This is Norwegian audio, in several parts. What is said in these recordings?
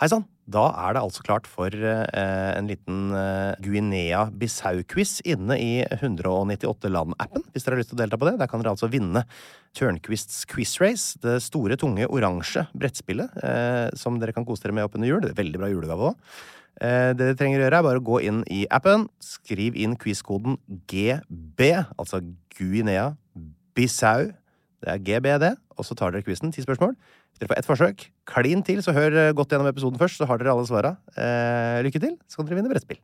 Hei sann! Da er det altså klart for eh, en liten eh, Guinea-Bissau-quiz inne i 198-land-appen, hvis dere har lyst til å delta på det. Der kan dere altså vinne Tørnquists Quiz Race, det store, tunge, oransje brettspillet eh, som dere kan kose dere med oppunder jul. Det er Veldig bra julegave òg. Eh, det dere trenger å gjøre, er bare å gå inn i appen, skriv inn quizkoden GB, altså Guinea-Bissau. Det er GB, det. og så tar dere quizen. Ti spørsmål. Dere får ett forsøk. Klin til, så hør eh, godt gjennom episoden først, så har dere alle svara. Eh, lykke til, så kan dere vinne brettspill.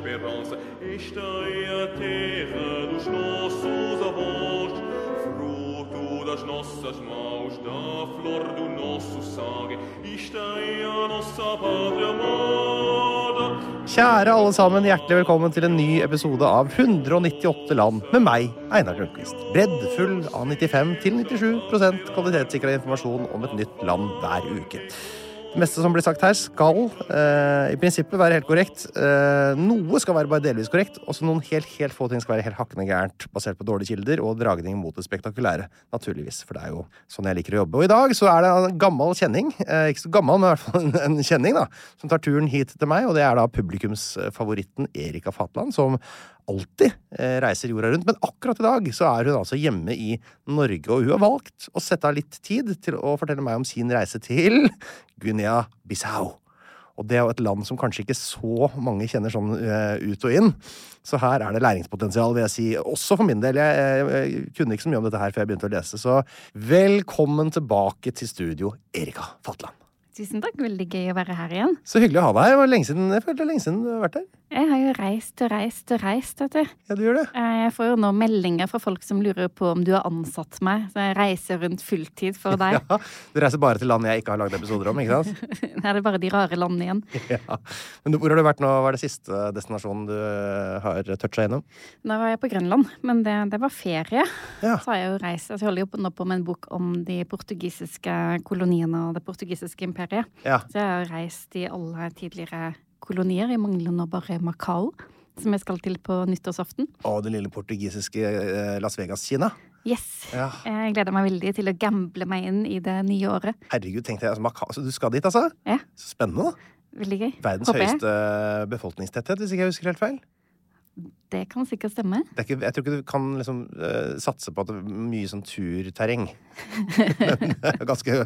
Esperança. Esta é a terra dos nossos avós, nossas mãos, da flor do nosso sangue. Esta é a nossa pátria amada. Kjære alle sammen, hjertelig velkommen til en ny episode av 198 land med meg, Einar Grønquist. Breddfull av 95 til 97% kvalitetssikra informasjon om et nytt land hver uke. Det meste som blir sagt her, skal eh, i prinsippet være helt korrekt. Eh, noe skal være bare delvis korrekt. og så noen helt, helt få ting skal være helt hakkende gærent, basert på dårlige kilder og dragning mot det spektakulære. Naturligvis, for det er jo sånn jeg liker å jobbe. Og i dag så er det en gammel kjenning, eh, ikke så gammel, men i hvert fall en, en kjenning, da, som tar turen hit til meg, og det er da publikumsfavoritten Erika Fatland, som alltid eh, reiser jorda rundt. Men akkurat i dag så er hun altså hjemme i Norge, og hun har valgt å sette av litt tid til å fortelle meg om sin reise til Guinea-Bissau. Og det er jo et land som kanskje ikke så mange kjenner sånn eh, ut og inn. Så her er det læringspotensial, vil jeg si. Også for min del. Jeg, kunne ikke så mye om dette her før jeg begynte å lese. Så velkommen tilbake til studio, Erika Fatland. Tusen takk. Veldig gøy å være her igjen. Så hyggelig å ha deg her. Det var lenge siden, jeg følte det lenge siden du har vært her. Jeg har jo reist og reist og reist, vet du. Ja, du gjør det. Eh, Jeg får jo nå meldinger fra folk som lurer på om du har ansatt meg. Så jeg reiser rundt fulltid for deg. Ja, Du reiser bare til land jeg ikke har lagd episoder om, ikke sant? Nei, det er bare de rare landene igjen. Ja. Men hvor har du vært nå? Hva er det siste destinasjonen du eh, har toucha innom? Nå var jeg på Grønland, men det, det var ferie. Ja. Så har jeg jo reist. Altså, jeg holder jo nå på med en bok om de portugisiske koloniene og det portugisiske imperiet. Ja. Så jeg har reist i alle tidligere kolonier. Jeg mangler nå bare Macau, som jeg skal til på nyttårsaften. Og det lille portugisiske eh, Las Vegas-Kina. Yes! Ja. Jeg gleder meg veldig til å gamble meg inn i det nye året. Herregud, tenkte jeg. Altså, Macau, så du skal dit, altså? Ja. Så spennende, da. Veldig gøy. Verdens Håper jeg. høyeste befolkningstetthet, hvis ikke jeg husker helt feil. Det kan sikkert stemme. Det ikke, jeg tror ikke du kan liksom uh, satse på at det er mye sånn turterreng. Men er ganske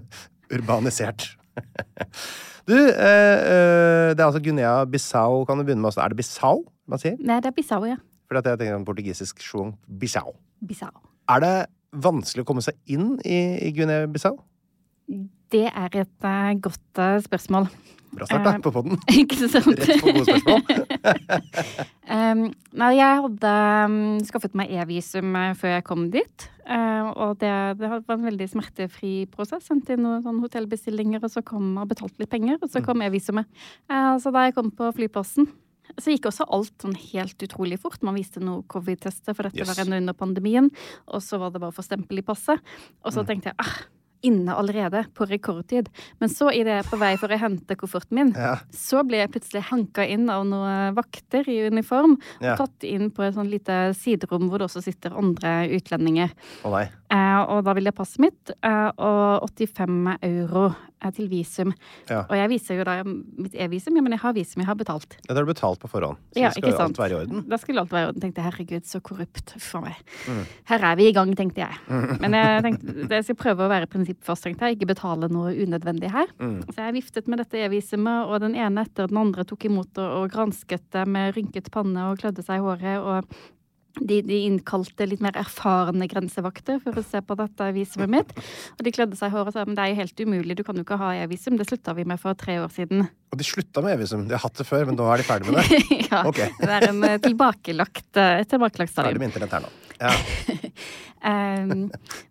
urbanisert. Du, eh, eh, det er altså Guinea-Bissau. Kan du begynne med? også? Er det Bissau man sier? Nei, det er Bissau, ja. Fordi at jeg tenker sånn portugisisk sjuang Bissau. Bissau. Er det vanskelig å komme seg inn i, i Guinea-Bissau? Det er et uh, godt uh, spørsmål. Bra start, da, Eh, på poden. Ikke sant? Rett på gode spørsmål. Um, nei, jeg hadde um, skaffet meg e-visum eh, før jeg kom dit. Eh, og det, det var en veldig smertefri prosess. Sendte inn noen hotellbestillinger, og så kom og betalte litt penger, og så Mm. kom e-visumet. Så da jeg kom på flyplassen så gikk også alt sånn helt utrolig fort. Man viste noe covid-tester, for dette Yes. var ennå under pandemien. Og så var det bare få stempel i passet. Og så Mm. tenkte jeg ah, inne allerede, på rekordtid. Men så idet jeg er på vei for å hente kofferten min, Ja. så blir jeg plutselig hanka inn av noen vakter i uniform. Ja. Og tatt inn på et sånt lite siderom hvor det også sitter andre utlendinger. Oh. Eh, og da vil jeg passet mitt eh, og 85 euro eh, til visum. Ja. Og jeg viser jo da mitt e-visum. Ja, men jeg har visum, jeg har betalt. Ja, Det har du betalt på forhånd, så Ja, det skal jo alt sant? være i orden. Da skulle alt være i orden. Tenkte herregud, så korrupt. for meg. Mm. Her er vi i gang, tenkte jeg. Men jeg tenkte jeg skal prøve å være tenkte jeg. Ikke betale noe unødvendig her. Mm. Så jeg viftet med dette e-visumet, og den ene etter den andre tok imot og, og gransket det med rynket panne og klødde seg i håret. og de, de innkalte litt mer erfarne grensevakter for å se på dette visumet mitt. Og de klødde seg i håret og sa men det er jo helt umulig, du kan jo ikke ha e-visum. Det slutta vi med for tre år siden. Og de slutta med e-visum. De har hatt det før, men nå er de ferdig med det. ja, Okay. Det er en eh, tilbakelagt, eh, et tilbakelagt Ferdig stadium. med internett her nå. Ja. Um,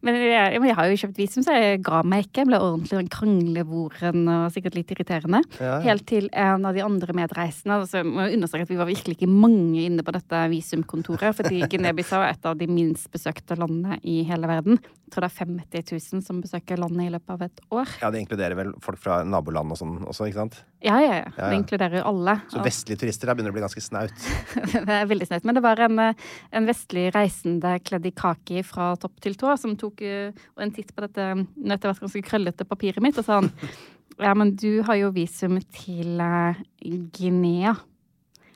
men jeg, jeg har jo kjøpt visum, så jeg ga meg ikke. Jeg ble ordentlig krangleboren kranglevoren og sikkert litt irriterende. Ja, ja. Helt til en av de andre medreisende. Altså, jeg må understreke at vi var virkelig ikke mange inne på dette visumkontoret. Fordi Guinea-Bissau er et av de minst besøkte landene i hele verden. Jeg tror det er 50 000 som besøker landet i løpet av et år. ja, det inkluderer vel folk fra naboland og sånn også, ikke sant? Ja, ja, ja. Ja. Det inkluderer alle. Så vestlige turister her begynner å bli ganske snaut. det er veldig snaut. Men det var en, eh, en vestlig reisende kledd i kaki fra topp til tå som tok eh, en titt på dette nå etter hvert ganske krøllete papiret mitt og sa han ja, men du har jo visum til uh, Guinea.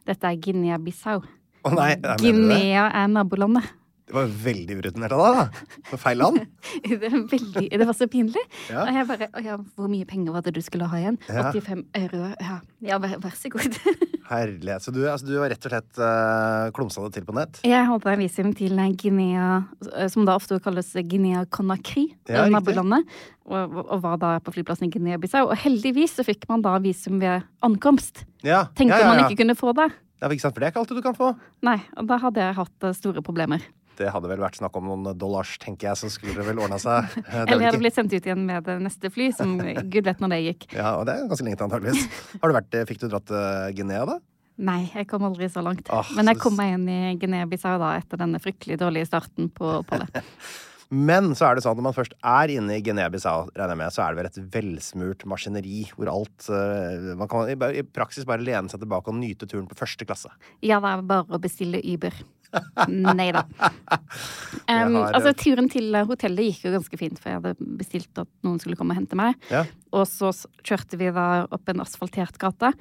Dette er Guinea-Bissau. Å oh, nei? Guinea er nabolandet. Det var veldig urutinert av deg, da. På feil land. Det, veldig, det var så pinlig. Ja. Og jeg bare ja, hvor mye penger var det du skulle ha igjen? Ja. 85 euro. Ja, ja vær, vær så god. Herlighet. Så du, altså, du var rett og slett uh, klumsa det til på nett? Jeg hadde visum til Guinea, som da ofte kalles Guinea-Conakry, Ja, nabolandet, og, og var da på flyplassen i Guinea-Bissau. Og heldigvis så fikk man da visum ved ankomst. Ja. Tenkte man ikke kunne få det. Ja, for det er ikke alltid du kan få. Nei, og da hadde jeg hatt eh, store problemer. Det hadde vel vært snakk om noen dollars, tenker jeg, så skulle det vel ordna seg. Eh, det er Eller jeg hadde blitt sendt ut igjen med det neste fly, som gud vet når det gikk. Ja, og det er ganske lenge til, antageligvis. Har du vært, fikk du dratt til Guinea, da? Nei, jeg kom aldri så langt. Ah, Men jeg kom meg inn i Guinea-Bissau da, etter denne fryktelig dårlige starten på oppholdet. Men så er det sånn at når man først er inne i Guinea-Bissau, regner jeg med, så er det vel et velsmurt maskineri hvor alt eh, Man kan i, i praksis bare lene seg tilbake og nyte turen på første klasse. Ja, det er bare å bestille Uber. Nei da. Um, altså, turen til hotellet gikk jo ganske fint, for jeg hadde bestilt at noen skulle komme og hente meg. Ja. Og så kjørte vi da opp en asfaltert gate.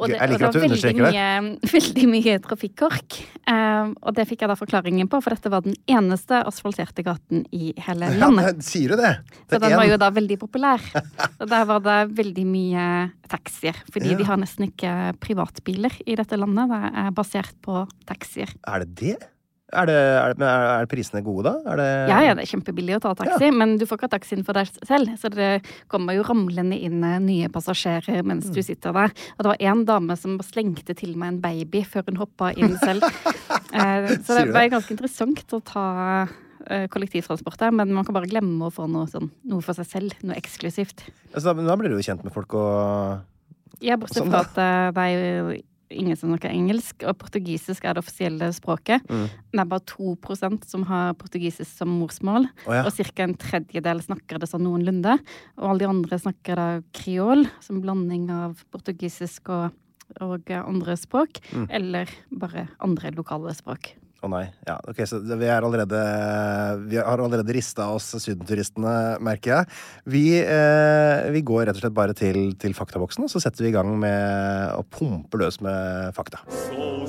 Og det, Jeg liker at du det var understreker veldig mye, veldig mye trafikkork. Uh, og det fikk jeg da forklaringen på, for dette var den eneste asfalterte gaten i hele landet. Ja, sier du det? Så den en... var jo da veldig populær. Og der var det veldig mye taxier. Fordi Ja. de har nesten ikke privatbiler i dette landet. Det er basert på taxier. Er det det? Er, det, er, det, er, er prisene gode, da? Det Ja, ja, det er kjempebillig å ta taxi, men du får ikke taxien for deg selv. Så det kommer jo ramlende inn eh, nye passasjerer mens Mm. du sitter der. Og det var en dame som slengte til meg en baby før hun hoppa inn selv. Eh, Så det var ganske interessant å ta eh, kollektivtransport der, men man kan bare glemme å få noe, sånn, noe for seg selv. Noe eksklusivt. Altså, da, da blir du jo kjent med folk og Ja, bortsett Sånn, fra at eh, det er jo ingen som snakker engelsk, og portugisisk er det offisielle språket. Mm. Det er bare 2% som har portugisisk som morsmål, oh, ja. og ca. en tredjedel snakker det sånn noenlunde. Og alle de andre snakker da kriol, som blanding av portugisisk og, og andre språk, Mm. eller bare andre lokale språk. Å nei. Ja, ok, så vi er allerede Vi har allerede rista oss sydenturistene, merker jeg. Vi, eh, vi går rett og slett bare til, til faktaboksen, og så setter vi i gang med å pumpe løs med fakta. Flor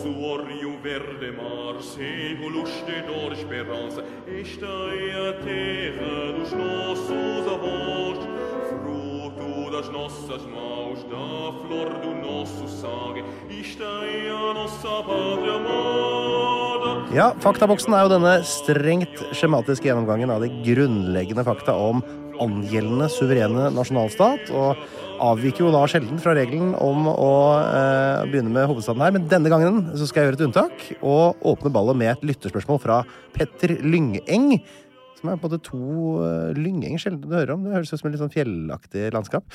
é nossa pátria amada. Ja, Faktaboksen er jo denne strengt skjematiske gjennomgangen av de grunnleggende fakta om angjeldende suverene nasjonalstat. og avviker jo da sjelden fra regelen om å eh, begynne med hovedstaden her. Men denne gangen så skal jeg gjøre et unntak og åpne ballet med et lytterspørsmål fra Petter Lyngeng. Som er på en måte to uh, Lyngeng sjelden du hører om. Det høres ut som et litt sånn fjellaktig landskap.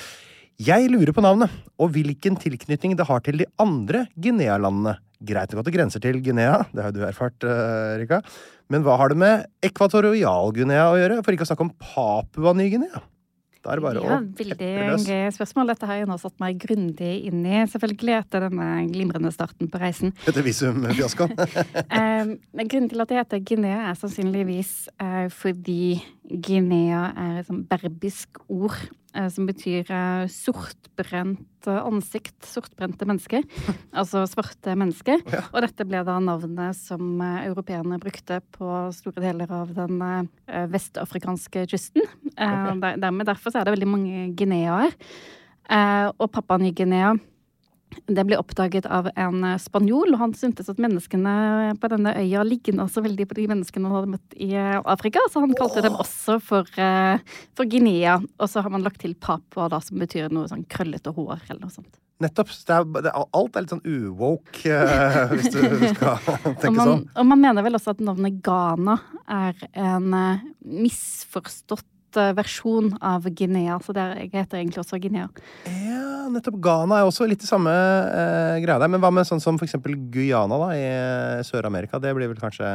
Jeg lurer på navnet og hvilken tilknytning det har til de andre Guinea-landene. Greit nok at det grenser til Guinea, det har jo du erfart, uh, Rika. Men hva har det med Ekvatorial-Guinea å gjøre? For ikke å snakke om Papua Ny-Guinea. Da er det bare ja, å Veldig gøy spørsmål. Dette har jeg nå satt meg grundig inn i, selvfølgelig etter denne glimrende starten på reisen. Etter visumfiaskoen. Eh, grunnen til at det heter Guinea, er sannsynligvis eh, fordi Guinea er et sånn berbisk ord eh, som betyr eh, sortbrent eh, ansikt, sortbrente mennesker. altså svarte mennesker. Ja. Og dette ble da navnet som eh, europeerne brukte på store deler av den eh, vestafrikanske kysten. Eh, dermed, derfor så er det veldig mange guineaer. Eh, og Papua Ny-Guinea det ble oppdaget av en eh, spanjol, og han syntes at menneskene på denne øya ligna så veldig på de menneskene han hadde møtt i eh, Afrika, så han kalte dem også for, eh, for Guinea. Og så har man lagt til Papua, da, som betyr noe sånn krøllete hår, eller noe sånt. Nettopp. Er, alt er litt sånn uwoke, eh, hvis du skal tenke Og man, sånn. og man mener vel også at navnet Ghana er en misforstått eh, versjon av Guinea, så er, jeg heter egentlig også Guinea. Ja, nettopp. Ghana er også litt i samme eh, greia der. Men hva med sånn som for eksempel Guyana da, i eh, Sør-Amerika? Det blir vel kanskje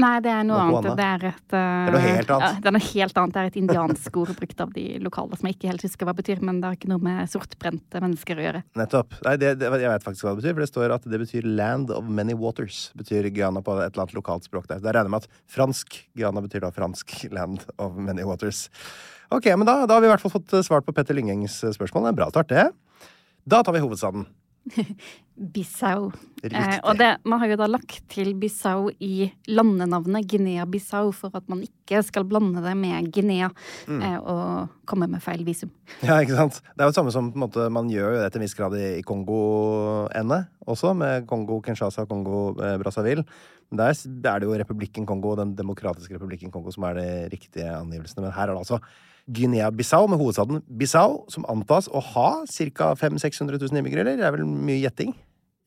Nei, det er noe Noe annet. Det er et uh, Det er noe helt annet. Det er noe helt annet. Det er et indiansk ord brukt av de lokale som jeg ikke helt husker hva betyr, men det har ikke noe med sortbrente mennesker å gjøre. Nettopp. Nei, det, det, jeg vet faktisk hva det betyr, for det står at det betyr 'land of many waters'. Betyr Guyana på et eller annet lokalt språk der. Da regner jeg med at fransk Guyana betyr da fransk 'land of many waters'. Ok, men da, da har vi i hvert fall fått svart på Petter Lyngengs spørsmål. Det er en bra start, det. Da tar vi hovedstaden. Bissau. Eh, og det, man har jo da lagt til Bissau i landenavnet Guinea-Bissau for at man ikke skal blande det med Guinea Mm. eh, og komme med feil visum. Ja, ikke sant? Det er jo det samme som måte, man gjør det til en viss grad i, i Kongo-ene også, med Kongo Kinshasa og Kongo eh, Brazzaville. Men der er det jo republikken Kongo, den demokratiske republikken Kongo, som er de riktige angivelsene. Men her er det altså Guinea-Bissau med hovedstaden Bissau, som antas å ha ca. 500 000-600 000 innbyggere, eller? Det er vel mye gjetting?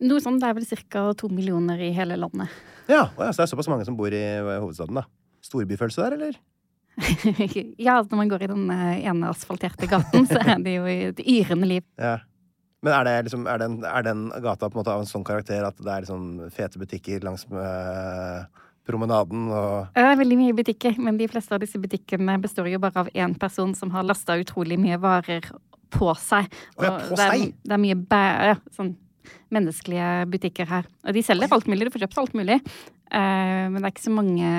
Noe sånt, Det er vel ca. to millioner i hele landet. Ja, ja, så det er såpass mange som bor i hovedstaden, da. Storbyfølelse der, eller? ja, når man går i den eh, ene asfalterte gaten, så er det jo et yrende liv. Ja. Men er, det liksom, er, den, er den gata på en måte av en sånn karakter at det er liksom fete butikker langs med promenaden og Det er veldig mye butikker, men de fleste av disse butikkene består jo bare av én person som har lasta utrolig mye varer på seg. Å ja, Og på det er, seg? Det er mye bæ... Ja, sånn menneskelige butikker her. Og de selger alt mulig, du får kjøpt alt mulig. Uh, men det er ikke så mange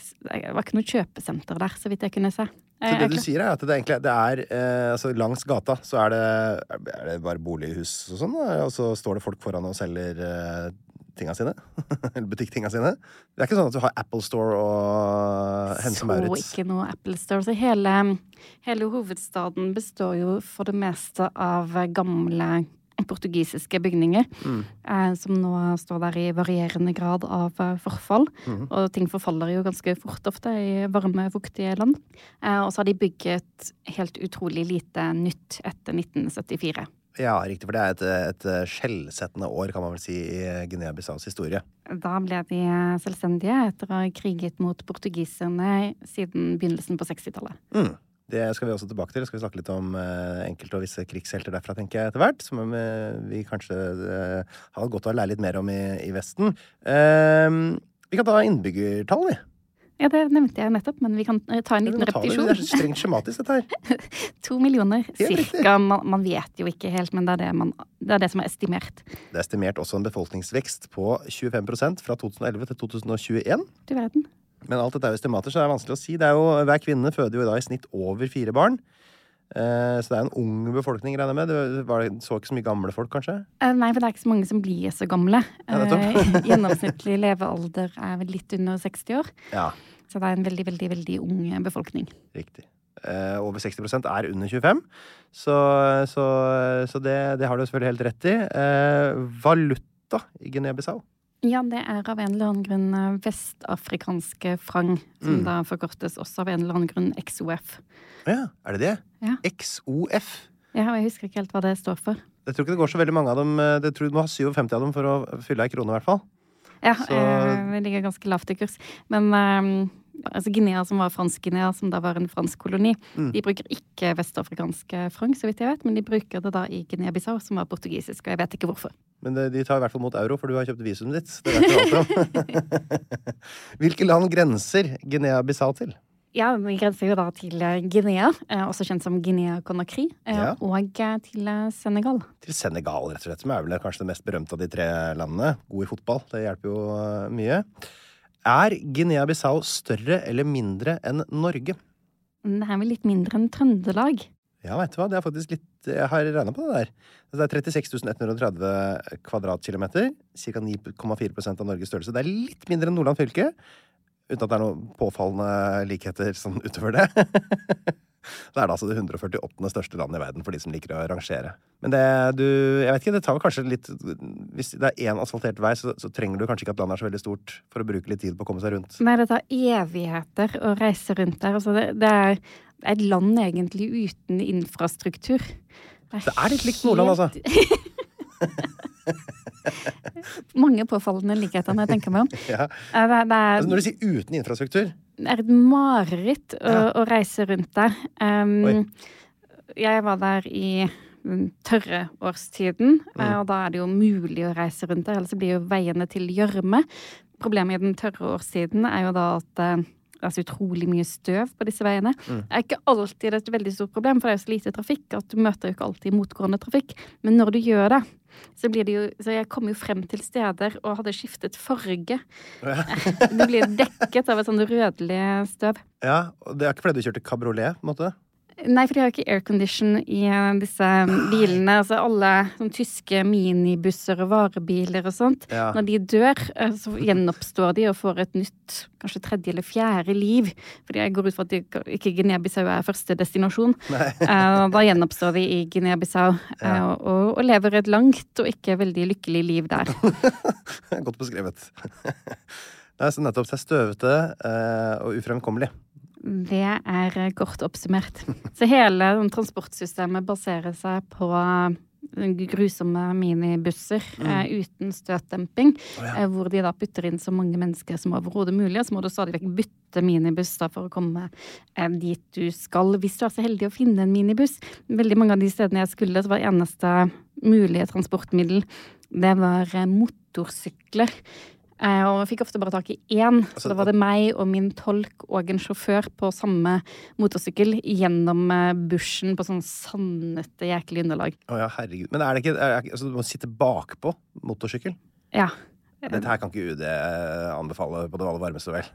Det var ikke noe kjøpesenter der, så vidt jeg kunne se. Så det du sier, er at det egentlig det er eh, altså Langs gata så er det, er det bare bolighus og sånn, og så står det folk foran og selger eh, tinga sine? Eller butikktinga sine? Det er ikke sånn at du har Apple Store og Hense så ikke noe Apple Store. Så hele, hele hovedstaden består jo for det meste av gamle portugisiske bygninger. Mm. Eh, som nå står der i varierende grad av eh, forfall. Mm. Og ting forfaller jo ganske fort ofte i varme, fuktige land. Eh, og så har de bygget helt utrolig lite nytt etter 1974. Ja, riktig, for det er et, et skjellsettende år, kan man vel si, i Guinea-Bissaus historie. Da ble de eh, selvstendige etter å ha kriget mot portugiserne siden begynnelsen på 60-tallet. Mm. Det skal vi også tilbake til. Skal vi snakke litt om eh, enkelte og visse krigshelter derfra, tenker jeg, etter hvert. Som eh, vi kanskje eh, har godt av å lære litt mer om i, i Vesten. Eh, vi kan ta innbyggertall, vi. Ja, det nevnte jeg nettopp, men vi kan ta en liten repetisjon. det. Det er strengt skjematisk, dette her. To millioner cirka. Man, man vet jo ikke helt, men det er det, man, det er det som er estimert. Det er estimert også en befolkningsvekst på 25% fra 2011 til 2021. Du verden. Men alt dette er jo estimater, så det er vanskelig å si. Det er jo, hver kvinne føder jo da i snitt over fire barn. Eh, så det er en ung befolkning, regner jeg med. Det var, så ikke så mye gamle folk, kanskje? Eh, Nei, for det er ikke så mange som blir så gamle. Ja. Eh, Gjennomsnittlig levealder er vel litt under 60 år. Ja, Så det er en veldig, veldig, veldig ung befolkning. riktig. Eh, over 60% er under 25, så, så, så det, det har du selvfølgelig helt rett i. Eh, valuta i Guinea-Bissau? Ja, det er av en eller annen grunn eh, vestafrikanske frang, som Mm. da forkortes også av en eller annen grunn XOF. Ja, er det det? Ja. XOF. Ja, og jeg husker ikke helt hva det står for. Jeg tror ikke det går så veldig mange av dem. Det Jeg tror du må ha 57 av dem for å fylle ei krone, i hvert fall. Ja, Så- vi ligger ganske lavt i kurs. Men eh, altså Guinea, som var Fransk-Guinea, som da var en fransk koloni, Mm. de bruker ikke vestafrikanske franc, så vidt jeg vet, men de bruker det da i Guinea-Bissau, som var portugisisk, og jeg vet ikke hvorfor. Men de tar i hvert fall mot euro, for du har kjøpt visumet ditt. Det vet du alt om. Hvilke land grenser Guinea-Bissau til? Ja, vi grenser jo da til eh, Guinea, eh, også kjent som Guinea-Conakry, eh, Ja. og til Senegal. Til Senegal, rett og slett, som er vel kanskje det mest berømte av de tre landene. God i fotball, det hjelper jo mye. Er Guinea-Bissau større eller mindre enn Norge? Det er vel litt mindre enn Trøndelag. Ja, vet du hva, det er faktisk litt Jeg har regna på det der. Det er 36 130 kvadratkilometer. Ca. 9,4% av Norges størrelse. Det er litt mindre enn Nordland fylke. Uten at det er noen påfallende likheter sånn utover det. Det er da altså det 148. største landet i verden for de som liker å rangere. Men det du Jeg vet ikke, det tar vel kanskje litt Hvis det er én asfaltert vei, så, så trenger du kanskje ikke at landet er så veldig stort for å bruke litt tid på å komme seg rundt. Nei, det tar evigheter å reise rundt der. Altså, det, det er er et land egentlig uten infrastruktur. Det er litt likt Nordland, altså. Mange påfallende likheter når jeg tenker meg om. Ja. Eh, Det, det, er, Altså, når du sier uten infrastruktur det er et mareritt å, Ja. å reise rundt der. Um, jeg var der i tørre årstiden, Mm. eh, og da er det jo mulig å reise rundt der, ellers blir jo veiene til gjørme. Problemet i den tørre årstiden er jo da at eh, det er så utrolig mye støv på disse veiene. Mm. Er ikke alltid et veldig stort problem, for det er jo så lite trafikk at du møter jo ikke alltid motgående trafikk. Men når du gjør det, så blir det jo Så jeg kom jo frem til steder og hadde skiftet farge. Du blir dekket av et sånn rødlig støv. Ja, og Det er ikke fordi du kjørte kabriolet? på en måte? Nei, for de har jo ikke aircondition i eh, disse bilene. Altså alle sånn tyske minibusser og varebiler og sånt. Ja. Når de dør, eh, så gjenoppstår de og får et nytt, kanskje tredje eller fjerde liv. Fordi jeg går ut fra at de, ikke Guinea-Bissau er første destinasjon. uh, Da gjenoppstår de i Guinea-Bissau Ja. og, og lever et langt og ikke veldig lykkelig liv der. Godt beskrevet. Nei, så nettopp. Det er støvete uh, og ufremkommelig. Det er eh, kort oppsummert. Så hele sånn, transportsystemet baserer seg på eh, grusomme minibusser eh, uten støtdemping. oh, ja. eh, Hvor de da putter inn så mange mennesker som overhodet mulig. Og så må du stadig vekk bytte minibuss da, for å komme eh, dit du skal. Hvis du er så heldig å finne en minibuss. Veldig mange av de stedene jeg skulle, så var eneste mulige transportmiddel det var eh, motorsykler. Eh, og fikk ofte bare tak i én. Altså, Så da var det meg og min tolk og en sjåfør på samme motorsykkel gjennom eh, bushen på sånn sandete, jæklig underlag. Å ja, herregud. Men er det ikke er det, altså, Du må sitte bakpå motorsykkel? Ja. Dette her kan ikke UD eh, anbefale på det aller varmeste, vel?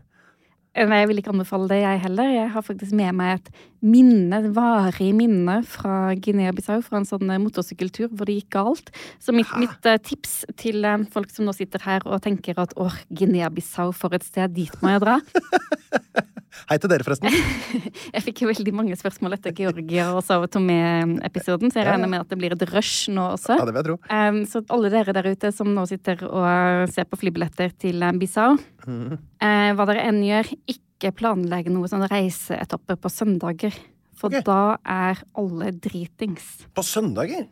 Nei, jeg vil ikke anbefale det, jeg heller. Jeg har faktisk med meg et minne, et varig minne fra Guinea-Bissau, fra en sånn eh, motorsykkeltur hvor det gikk galt. Så mitt, mitt eh, tips til eh, folk som nå sitter her og tenker at åh, Guinea-Bissau, for et sted, dit må jeg dra. Hei til dere, forresten. Jeg fikk jo veldig mange spørsmål etter Georgia og Sao Tomé-episoden, så jeg regner med at det blir et rush nå også. Ja, det vil jeg tro. Um, så alle dere der ute som nå sitter og ser på flybilletter til Bissau, Mhm. uh, hva dere enn gjør, ikke planlegge noe sånn reiseetapper på søndager. For okay. da er alle dritings. På søndager?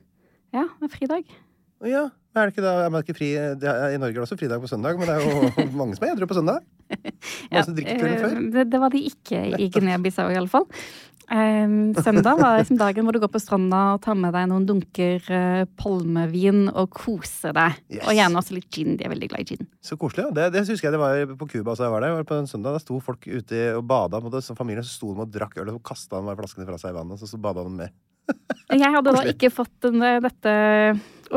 Ja, det er fridag. Ja. Er det ikke da, er man ikke fri, er, I Norge er det også fridag på søndag, men det er jo mange som er edru på søndag. Før. eh, det, det var de ikke i Guinea-Bissau, iallfall. Um, søndag var liksom dagen hvor du går på stranda og tar med deg noen dunker uh, palmevin og koser deg. Yes. Og gjerne også litt gin. De er veldig glad i gin. Så koselig. Ja. Det, det husker jeg det var på Cuba også jeg var der. Jeg var på en søndag, Da sto folk ute og bada. Som så sto de og drakk øl, og så kasta de flaskene fra seg i vannet. Så, så bada de med. Jeg hadde da ikke fått den, dette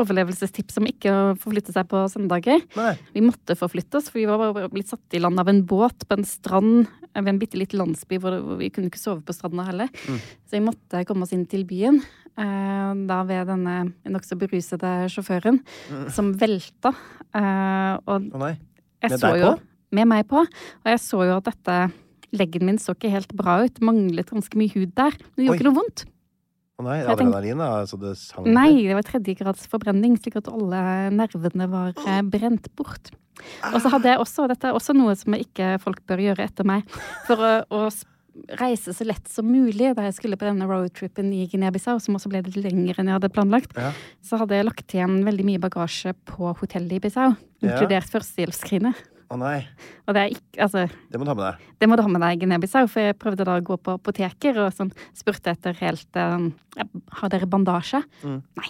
overlevelsestipset om ikke å forflytte seg på søndager. Nei. Vi måtte forflytte oss, for vi var blitt satt i land av en båt på en strand ved en bitte liten landsby hvor vi kunne ikke sove på stranda heller. Mm. Så vi måtte komme oss inn til byen. eh, Da ved denne nokså berusede sjåføren Mm. som velta. Eh, Og nei. jeg så jo? Med meg på. Og jeg så jo at dette Leggen min så ikke helt bra ut. Manglet ganske mye hud der. Men det gjorde Oi. ikke noe vondt. Å nei, adrenalin, altså det sang Nei, det var tredjegrads forbrenning, slik at alle nervene var eh, brent bort. Og så hadde jeg også, dette er også noe som ikke folk bør gjøre etter meg, for å, å reise så lett som mulig da jeg skulle på denne roadtrippen i Guinea-Bissau, som også ble litt lengre enn jeg hadde planlagt, Ja. så hadde jeg lagt igjen veldig mye bagasje på hotellet i Bissau, Ja. inkludert førstehjelpsskrinet. Å nei, Og det er ikke, altså, det må du ha med deg. det må du ha med deg Guinea-Bissau, for jeg prøvde da å gå på apoteker og sånn, spurte etter helt eh, Har dere bandasje? Nei.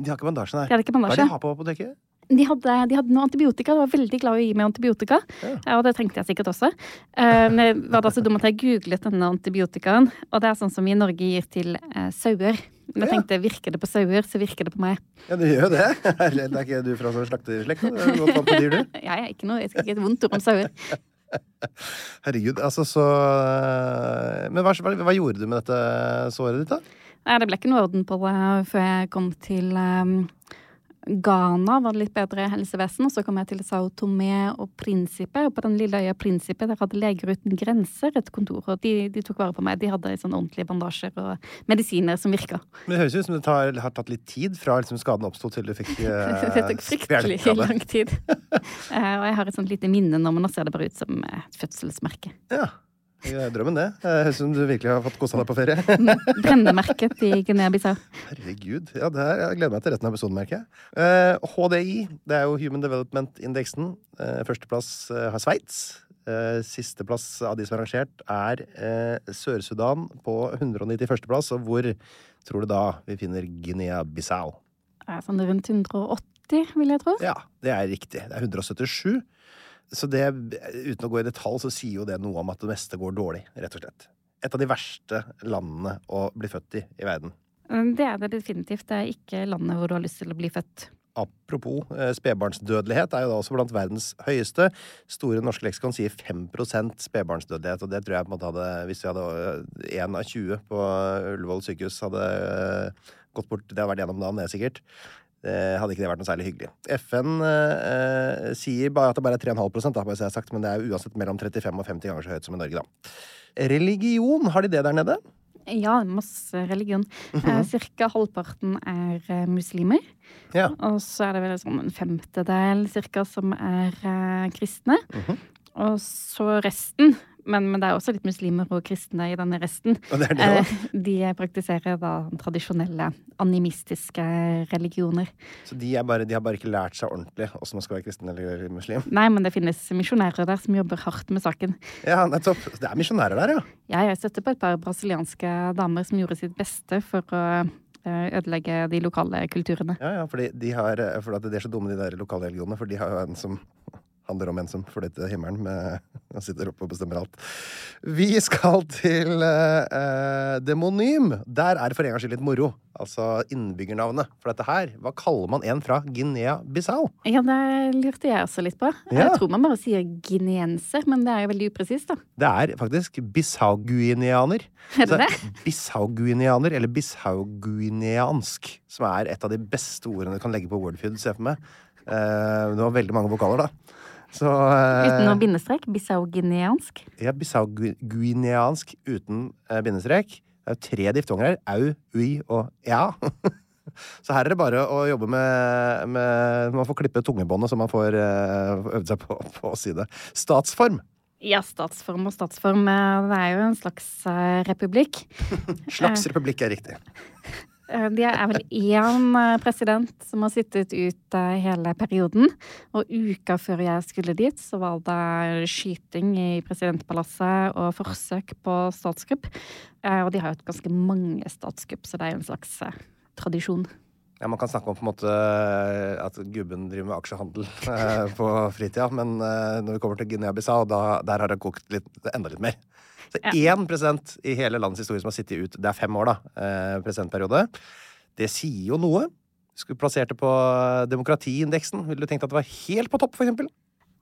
De har ikke bandasje, nei. De hadde ikke bandasje. Hva er det de har på apoteket? De hadde, de hadde noe antibiotika. De var veldig glad i å gi meg antibiotika. Ja. og det trengte jeg sikkert også. Eh, Men jeg var da så dum at jeg googlet denne antibiotikaen. Og det er sånn som vi i Norge gir til eh, sauer. Men jeg Ja. tenkte virker det på sauer, så virker det på meg. Ja, det gjør jo det. Det er ikke du fra sånn slakterslekt? er godt vant til dyr, du. Jeg er ikke noe, jeg skal ikke et vondt ord om sauer. Herregud, altså så Men hva, hva, gjorde du med dette såret ditt, da? Nei, det ble ikke noe orden på det før jeg kom til eh, Ghana, var det litt bedre helsevesen. Og så kom jeg til Sao Tomé og Prinsipe. Og på den lille øya Prinsipe der hadde Leger uten grenser et kontor. Og de, de tok vare på meg. De hadde sånn ordentlige bandasjer og medisiner som virka. Men Det høres ut som det tar, har tatt litt tid fra liksom skaden oppsto til du fikk eh, det tok fryktelig lang tid. Eh, og jeg har et sånt lite minne nå, men nå ser det bare ut som eh, et fødselsmerke. Ja. Det er Drømmen, det. Høres ut som du virkelig har fått kosa deg på ferie. Brennemerket i Guinea-Bissau. Herregud. Ja, det her, jeg gleder meg til resten av episoden, merker jeg. Eh, HDI, det er jo Human Development-indeksen. Eh, førsteplass eh, har Sveits. Eh, Sisteplass av de som er rangert, er eh, Sør-Sudan på 191. plass. Og hvor tror du da vi finner Guinea-Bissau? Sånn rundt 180, vil jeg tro. Ja, det er riktig. Det er 177. Så det, uten å gå i detalj, så sier jo det noe om at det meste går dårlig, rett og slett. Et av de verste landene å bli født i i verden. Eh, Det er det definitivt. Det er ikke landet hvor du har lyst til å bli født. Apropos eh, spedbarnsdødelighet er jo da også blant verdens høyeste. Store norske leksikon sier 5% spedbarnsdødelighet, og det tror jeg på en måte hadde Hvis vi hadde én av 20 på Ullevål sykehus hadde eh, gått bort Det hadde vært gjennom dagen, det sikkert. Det hadde ikke det vært noe særlig hyggelig. FN eh, sier bare at det bare er 3,5 da, bare så jeg har sagt, men det er uansett mellom 35 og 50 ganger så høyt som i Norge, da. Religion, har de det der nede? Ja, masse religion. Eh, Cirka halvparten er eh, muslimer. Ja. Og så er det vel sånn en femtedel cirka som er eh, kristne. Og så resten, men, men det er også litt muslimer og kristne i denne resten, Og det er det eh, også. de praktiserer da tradisjonelle animistiske religioner. Så de, bare, de har bare ikke lært seg ordentlig åssen man skal være kristen eller muslim? Nei, men det finnes misjonærer der som jobber hardt med saken. Ja, nettopp. Det er misjonærer der, ja. Ja, jeg støtter på et par brasilianske damer som gjorde sitt beste for å eh, ødelegge de lokale kulturene. Ja, ja, fordi de har, for det de er så dumme, de der lokale religionene. For de har jo en som handler om en som flyr til himmelen med, og sitter oppe og bestemmer alt. Vi skal til eh, eh, demonym. Der er det for en gangs skyld litt moro. Altså innbyggernavnet. For dette her, hva kaller man en fra Guinea-Bissau? Ja, det lurte jeg også litt på. Ja. Jeg tror man bare sier guineenser, men det er jo veldig upresist, da. Det er faktisk bissau-guineaner. Er det det? Bissau-guineaner, eller bissau-guineansk, som er et av de beste ordene du kan legge på Wordfeud, ser jeg for meg. Eh, det var veldig mange vokaler, da. Så eh, Uten noe bindestrek. Bissau-guineansk. Ja, Bissau-guineansk uten eh, bindestrek. Det er jo tre diftonger her. Au, ui og ja. Så her er det bare å jobbe med, med Man får klippe tungebåndet, så man får eh, øvd seg på, på å si det. Statsform. Ja, statsform og statsform. eh, Det er jo en slags eh, republikk. Slags republikk er riktig. Eh, Det er vel én eh, president som har sittet ut eh, hele perioden. Og uka før jeg skulle dit, så var det skyting i presidentpalasset og forsøk på statskupp. Og de har jo ganske mange statskupp, så det er jo en slags tradisjon. Ja, Man kan snakke om på en måte at gubben driver med aksjehandel eh, på fritida, men eh, når vi kommer til Guinea-Bissau, der har det kokt litt, enda litt mer. Så én president i hele landets historie som har sittet ut Det er fem år, da, eh, presidentperiode. Det sier jo noe. Skulle plassert det på demokratiindeksen. Ville du tenkt at det var helt på topp, for eksempel?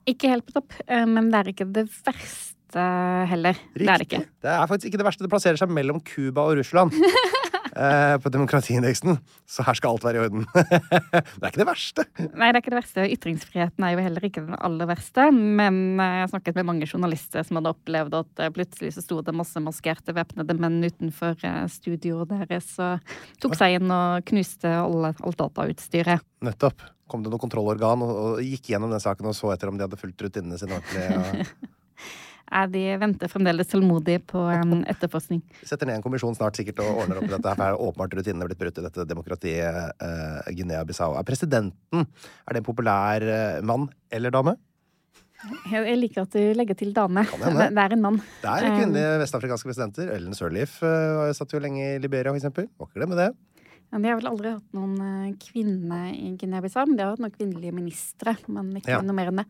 Ikke helt på topp, eh, men det er ikke det verste heller. Det er det ikke. Det er faktisk ikke det verste. Det plasserer seg mellom Cuba og Russland. eh, på demokratiindeksen. Så her skal alt være i orden. det er ikke det verste. Nei, det er ikke det verste. Ytringsfriheten er jo heller ikke den aller verste. Men eh, jeg har snakket med mange journalister som hadde opplevd at eh, plutselig så sto det masse maskerte væpnede menn utenfor studioet deres og tok seg inn og knuste alle, alt datautstyret. Nettopp. Kom det noe kontrollorgan og, og gikk gjennom den saken og så etter om de hadde fulgt rutinene sine ordentlig. Eh, De venter fremdeles tålmodig på um, etterforskning. setter ned en kommisjon snart sikkert og ordner opp i dette. her, for er åpenbart rutinene blitt brutt i dette demokratiet uh, Guinea-Bissau. Er presidenten er det en populær uh, mann eller dame? Jeg liker at du legger til dame. Det det er en mann. Det er kvinnelige vestafrikanske presidenter. Ellen Sirleaf uh, satt jo lenge i Liberia, for eksempel. Må ikke glemme det. Ja, De har vel aldri hatt noen eh, kvinne i Guinea-Bissau. De har hatt noen kvinnelige ministre, men ikke Ja. noe mer enn det.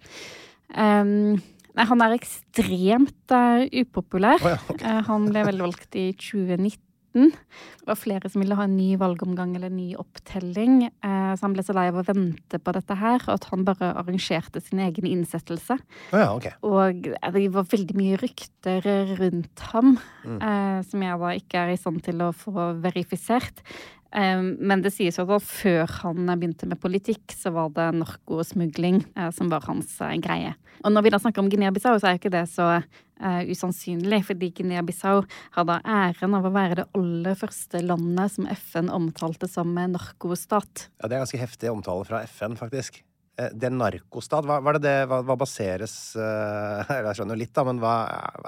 Um, nei, han er ekstremt uh, upopulær. Oh, ja, okay. Eh, han ble vel valgt i 2019. Det var flere som ville ha en ny valgomgang eller en ny opptelling. eh, så han ble så lei av å vente på dette her at han bare arrangerte sin egen innsettelse. Oh ja, okay. Og det var veldig mye rykter rundt ham, Mm. som jeg da ikke er i stand til å få verifisert. Men det sies jo at før han begynte med politikk, så var det narkosmugling eh, som var hans eh, greie. Og når vi da snakker om Guinea-Bissau, så er jo ikke det så eh, usannsynlig, fordi Guinea-Bissau hadde æren av å være det aller første landet som FN omtalte som narkostat. Ja, det er ganske heftig omtale fra FN, faktisk. Det narkostat. Hva, hva, det hva, hva baseres Jeg skjønner jo litt, da, men hva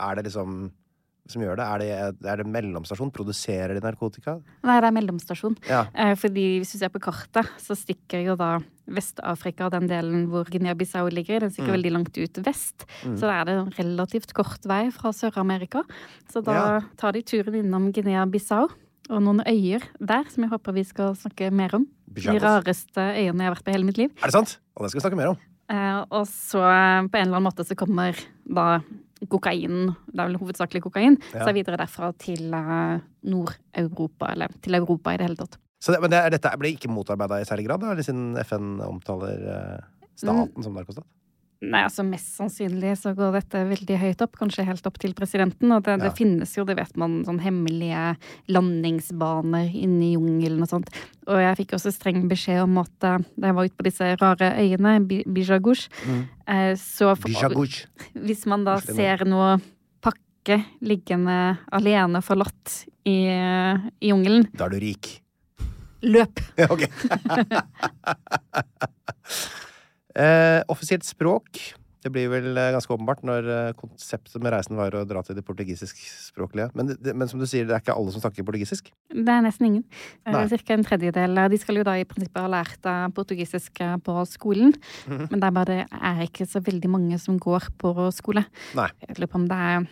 er det liksom som gjør det? Er det, er det mellomstasjon? Produserer de narkotika? Nei, det er mellomstasjon. Ja. Eh, Fordi hvis du ser på kartet, så stikker jo da Vest-Afrika, den delen hvor Guinea-Bissau ligger, den Mm. stikker veldig langt ut vest. Så da er det en relativt kort vei fra Sør-Amerika. Så da Ja. tar de turen innom Guinea-Bissau og noen øyer der, som jeg håper vi skal snakke mer om. De rareste øyene jeg har vært på i hele mitt liv. Er det sant? Og det skal vi snakke mer om. Eh, og så eh, på en eller annen måte så kommer da kokainen, det er vel hovedsakelig kokain, Ja. så videre derfra til eh, Nord-Europa, eller til Europa i det hele tatt. Så det, men det, dette blir ikke motarbeida i særlig grad, da, siden FN omtaler eh, staten som narkostat? Nei, altså Mest sannsynlig så går dette veldig høyt opp, kanskje helt opp til presidenten. Og det, Ja. det finnes jo, det vet man, sånn hemmelige landingsbaner inne i jungelen og sånt. Og jeg fikk også streng beskjed om at eh, da jeg var ute på disse rare øyene, Bijagush mm. eh, så for- hvis man da ser noe pakke liggende alene forlatt i, i jungelen, Da er du rik. løp! Ok. eh, offisielt språk. Det blir vel eh, ganske åpenbart når eh, konseptet med reisen var å dra til det portugisiskspråklige. Men, det- men som du sier, det er ikke alle som snakker portugisisk. Det er nesten ingen. Nei. Cirka en tredjedel. De skal jo da i prinsippet ha lært portugisisk på skolen. Mhm. Men det er bare det er ikke så veldig mange som går på skole. Nei. Jeg lurer på om det er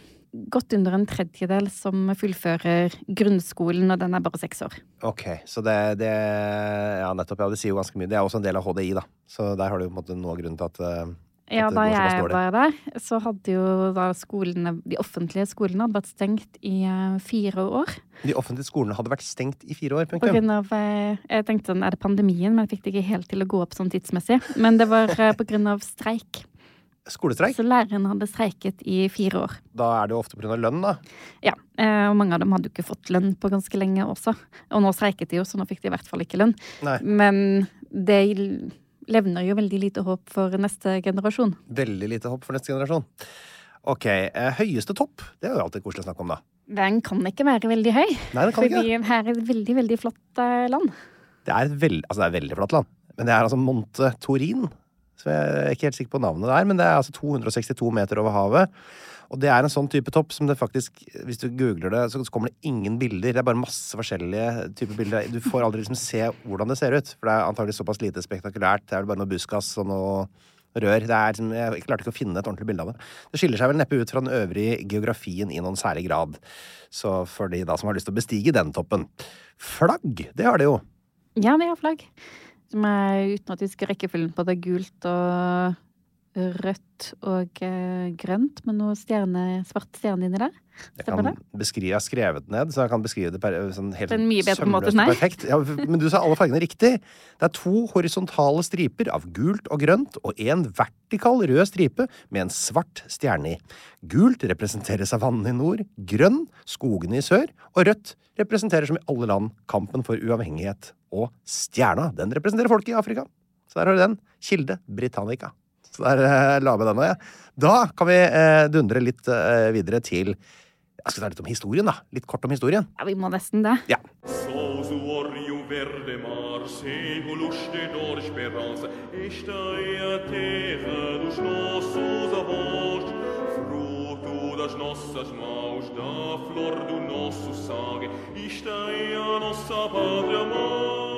godt under en tredjedel som fullfører grunnskolen, og den er bare seks år. Ok, så det, det Ja, nettopp. Ja, det sier jo ganske mye. Det er også en del av HDI, da. Så der har du på en måte noe av grunnen til at at Ja, At det da jeg var der, så hadde jo da skolene, de offentlige skolene hadde vært stengt i eh, fire år. de offentlige skolene hadde vært stengt i fire år. På grunn av, eh, jeg tenkte sånn, er det pandemien, men jeg fikk det ikke helt til å gå opp sånn tidsmessig. Men det var eh, på grunn av streik. Skolestreik. Så læreren hadde streiket i fire år. Da er det jo ofte pga. lønn, da. Ja, eh, og mange av dem hadde jo ikke fått lønn på ganske lenge også. Og nå streiket de jo, så nå fikk de i hvert fall ikke lønn. Nei. Men det levner jo veldig lite håp for neste generasjon. Veldig lite håp for neste generasjon. Ok, eh, Høyeste topp. Det er jo alltid koselig å snakke om, da. Den kan ikke være veldig høy, Nei, den kan ikke fordi her er et veldig, veldig flott eh, land. Det er veld, altså det er et veldig flott land. Men det er altså Monte Torin. Så jeg er ikke helt sikker på navnet der, men det er altså 262 meter over havet. Og det er en sånn type topp som det faktisk, hvis du googler det, så kommer det ingen bilder. Det er bare masse forskjellige typer bilder. Du får aldri liksom se hvordan det ser ut, for det er antagelig såpass lite spektakulært. Det er vel bare noe buskas og noe rør. Er liksom, jeg klarte ikke å finne et ordentlig bilde av det. Det skiller seg vel neppe ut fra den øvrige geografien i noen særlig grad. Så for de da som har lyst til å bestige den toppen. Flagg, det har de jo. Ja, det har flagg. Som er uten at vi skal rekkefølgen på det, gult og rødt og eh, grønt med noe stjerne, svart stjerne inni der. Jeg Stemmer kan beskrive, jeg har skrevet det ned, så jeg kan beskrive det per, sånn helt en mye bedre måte. Perfekt. Ja, men du sa alle fargene riktig. Det er to horisontale striper av gult og grønt, og en vertikal rød stripe med en svart stjerne i. Gult representerer savannen i nord, grønn skogene i sør, og rødt representerer som i alle land kampen for uavhengighet. Og stjerna, den representerer folket i Afrika. Så der har du den. Kilde Britannica. Så der eh, la jeg med den òg, jeg. Da kan vi eh, dundre litt eh, videre til Jeg skal ta litt om historien, da. Litt kort om historien. Ja, vi må nesten det. Ja. Sous o Rio Verde Mar, séculos de dor esperança, esta é a terra dos nossos avós, fruto das nossas mãos, da flor do nosso sangue, esta é a nossa pátria amada.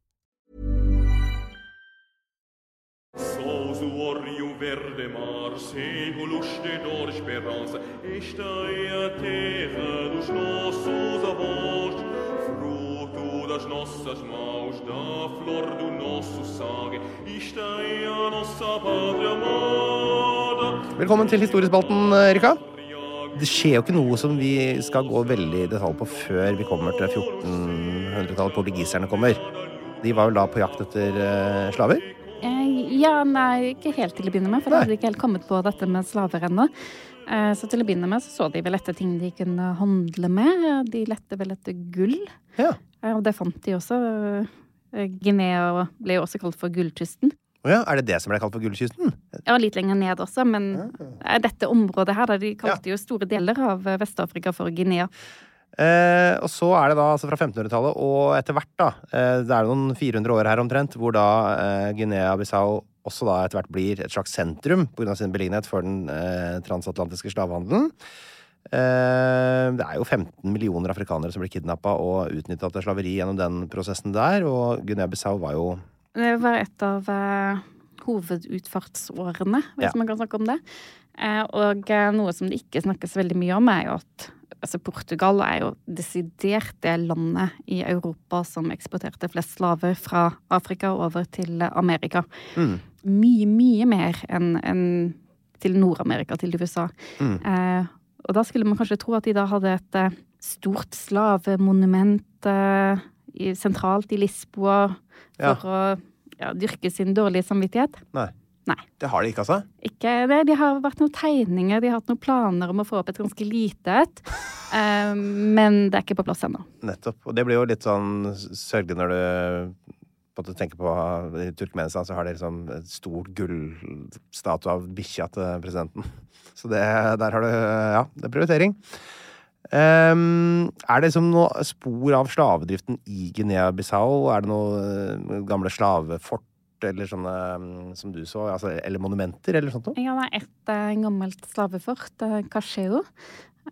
Sous Verde Mar, séculos de dor esperança, esta é a terra dos nossos avós, fruto das nossas mãos, da flor do nosso sangue, esta é a nossa pátria amada. Velkommen til historiespalten, Erika. Det skjer jo ikke noe som vi skal gå veldig i detalj på før vi kommer til 1400-tallet. Portugiserne kommer. De var vel da på jakt etter eh, slaver? Eh, Ja, nei, ikke helt til å begynne med, for de hadde ikke helt kommet på dette med slaver ennå. Eh, Så til å begynne med så så de vel etter ting de kunne handle med. De lette vel etter gull, Ja. eh, og det fant de også. Guinea ble jo også kalt for gullkysten. Å ja, er det det som ble kalt for Gullkysten? Ja, litt lenger ned også, men eh, dette området her, de kalte jo store deler av Vest-Afrika for Guinea. Eh, og så er det da altså fra 1500-tallet og etter hvert, da eh, Det er noen 400 år her omtrent, hvor da eh, Guinea-Bissau også da etter hvert blir et slags sentrum pga. sin beliggenhet for den eh, transatlantiske slavehandelen. Eh, det er jo 15 millioner afrikanere som blir kidnappa og utnytta til slaveri gjennom den prosessen der, og Guinea-Bissau var jo Det var et av eh, hovedutfartsårene, hvis Ja. man kan snakke om det. Eh, og noe som det ikke snakkes veldig mye om, er jo at altså Portugal er jo desidert det landet i Europa som eksporterte flest slaver fra Afrika over til Amerika. Mm. Mye, mye mer enn en til Nord-Amerika, til USA. Mm. Eh, og da skulle man kanskje tro at de da hadde et eh, stort slavemonument eh, i, sentralt i Lisboa Ja. for å ja, dyrke sin dårlige samvittighet. Nei. Nei. Det har de ikke, altså? Ikke det. De har vært noen tegninger, de har hatt noen planer om å få opp et ganske lite et. Eh, men det er ikke på plass ennå. Nettopp. Og det blir jo litt sånn sørgelig når du måte tenker på I Turkmenistan så har de liksom et stort gullstatue av bikkja til presidenten. Så det, der har du Ja, det er prioritering. Um, er det liksom noe spor av slavedriften i Guinea-Bissau? Er det noe gamle slavefort eller sånne mm, som du så? Altså, eller monumenter eller sånt noe? Ja, det er et eh, gammelt slavefort, Kasheo, Cacheo.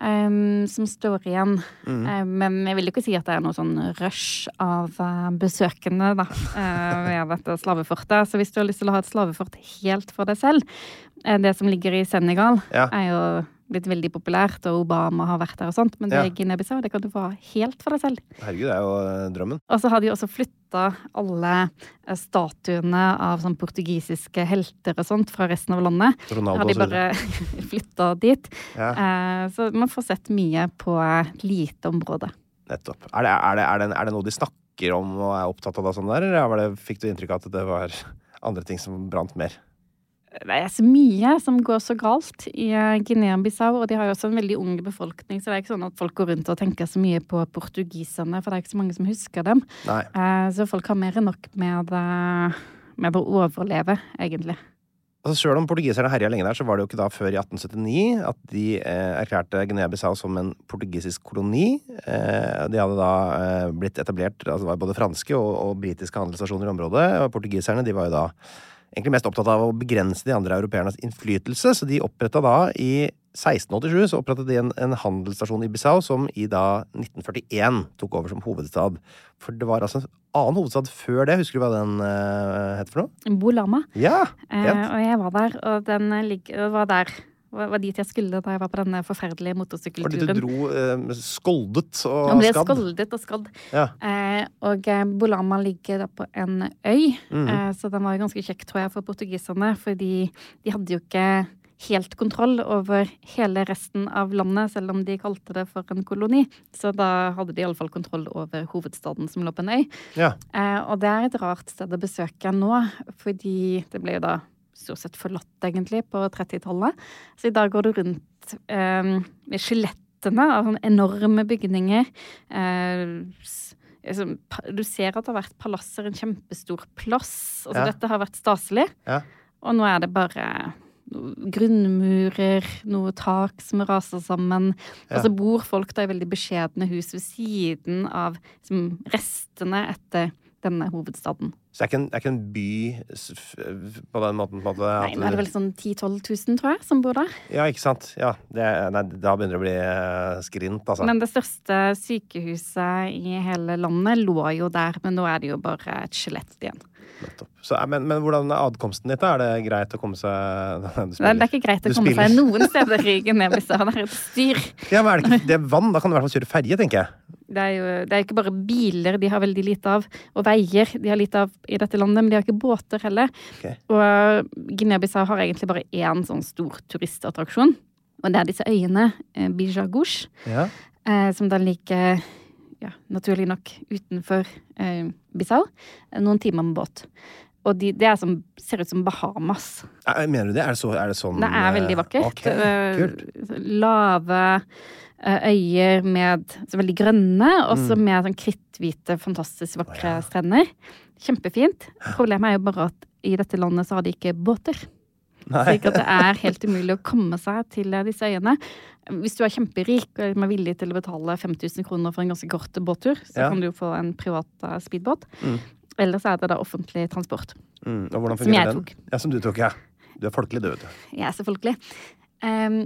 em, som står igjen. Eh, men jeg vil ikke si at det er noe sånn rush av uh, besøkende da, uh, ved dette slavefortet. Så hvis du har lyst til å ha et slavefort helt for deg selv, uh, det som ligger i Senegal, Ja. er jo blitt veldig populært, og Obama har vært der og sånt, men det Ja. i Guinea-Bissau, det kan du få helt for deg selv. Herregud, det er jo eh, drømmen. Og så har de også flytta alle eh, statuene av sånn portugisiske helter og sånt fra resten av landet. Ronaldo har de bare flytta dit. Ja. Eh, så man får sett mye på lite område. Nettopp. Er det, er, det, er, det, er det noe de snakker om og er opptatt av, da, sånn der, eller var det, fikk du inntrykk av at det var andre ting som brant mer? Det er så mye som går så galt i eh, Guinea-Bissau, og de har jo også en veldig ung befolkning, så det er ikke sånn at folk går rundt og tenker så mye på portugiserne, for det er ikke så mange som husker dem. Nei. Eh, så folk har mer enn nok med, eh, med å overleve, egentlig. Altså, Sjøl om portugiserne herja lenge der, så var det jo ikke da før i 1879 at de eh, erklærte Guinea-Bissau som en portugisisk koloni. Eh, de hadde da eh, blitt etablert altså Det var både franske og, og britiske handelsstasjoner i området. Og portugiserne de var jo da egentlig mest opptatt av å begrense de andre europeernes innflytelse, så de oppretta da i 1687 så opprettet de en, en handelsstasjon i Bissau som i da 1941 tok over som hovedstad. For det var altså en annen hovedstad før det. Husker du hva den uh, het for noe? Bolama. Ja! uh, og jeg var der, og den ligger, var der. Var var dit jeg skulle da jeg var på denne forferdelige Fordi du dro eh, skoldet og skadd? Han ble skoldet og skadd. Ja. Eh, og eh, Bolama ligger da på en øy, Mhm. eh, så den var jo ganske kjekk, tror jeg, for portugiserne. Fordi de hadde jo ikke helt kontroll over hele resten av landet, selv om de kalte det for en koloni. Så da hadde de iallfall kontroll over hovedstaden som lå på en øy. Ja. Eh, og det er et rart sted å besøke nå, fordi det ble jo da stort sett forlatt, egentlig, på 30-tallet. Så i dag går du rundt eh, med skjelettene av sånne enorme bygninger. Eh, liksom, du ser at det har vært palasser, en kjempestor plass. Altså, Ja. Dette har vært staselig. Ja. Og nå er det bare grunnmurer, noe tak som raser sammen. Ja. Og så bor folk da i veldig beskjedne hus ved siden av liksom, restene etter denne hovedstaden. Så det er ikke en, er ikke en by på den måten på måte, Nei, nå er det vel sånn 10 000-12 000, tror jeg, som bor der. Ja, ikke sant? Ja, det, nei, da begynner det å bli eh, skrint, altså. Men det største sykehuset i hele landet lå jo der, men nå er det jo bare et skjelett igjen. Så, eh, men, men hvordan er adkomsten ditt? Er det greit å komme seg Det er, ikke greit å komme seg noen steder i Guinea-Bissau. Det er et styr. Ja, men er det ikke det er vann? Da kan du i hvert fall kjøre ferje, tenker jeg. Det er jo det er ikke bare biler de har veldig lite av, og veier de har lite av i dette landet, men de har ikke båter heller. Okay. Og Guinea-Bissau har egentlig bare én sånn stor turistattraksjon, og det er disse øyene, eh, Bijagouche, Ja. eh, som da ligger ja, naturlig nok utenfor eh, Bissau, eh, noen timer med båt. Og de, det er som, ser ut som Bahamas. Eh, Mener du det? Er det, så, er det sånn Det er veldig eh, vakkert. ok, Eh. Lave eh, øyer med så veldig grønne, og så Mm. med sånn kritthvite, fantastisk vakre strender. Kjempefint. Problemet er jo bare at i dette landet så har de ikke båter. Slik at det er helt umulig å komme seg til eh, disse øyene. Hvis du er kjemperik og er villig til å betale 5000 kroner for en ganske kort båttur, så Ja. kan du få en privat eh, speedbåt. Mm. Ellers er det da offentlig transport. Mm, og hvordan Som fungerer den? Ja, som du tok, ja. Du er folkelig, du, vet du. Jeg er selvfølgelig. Um,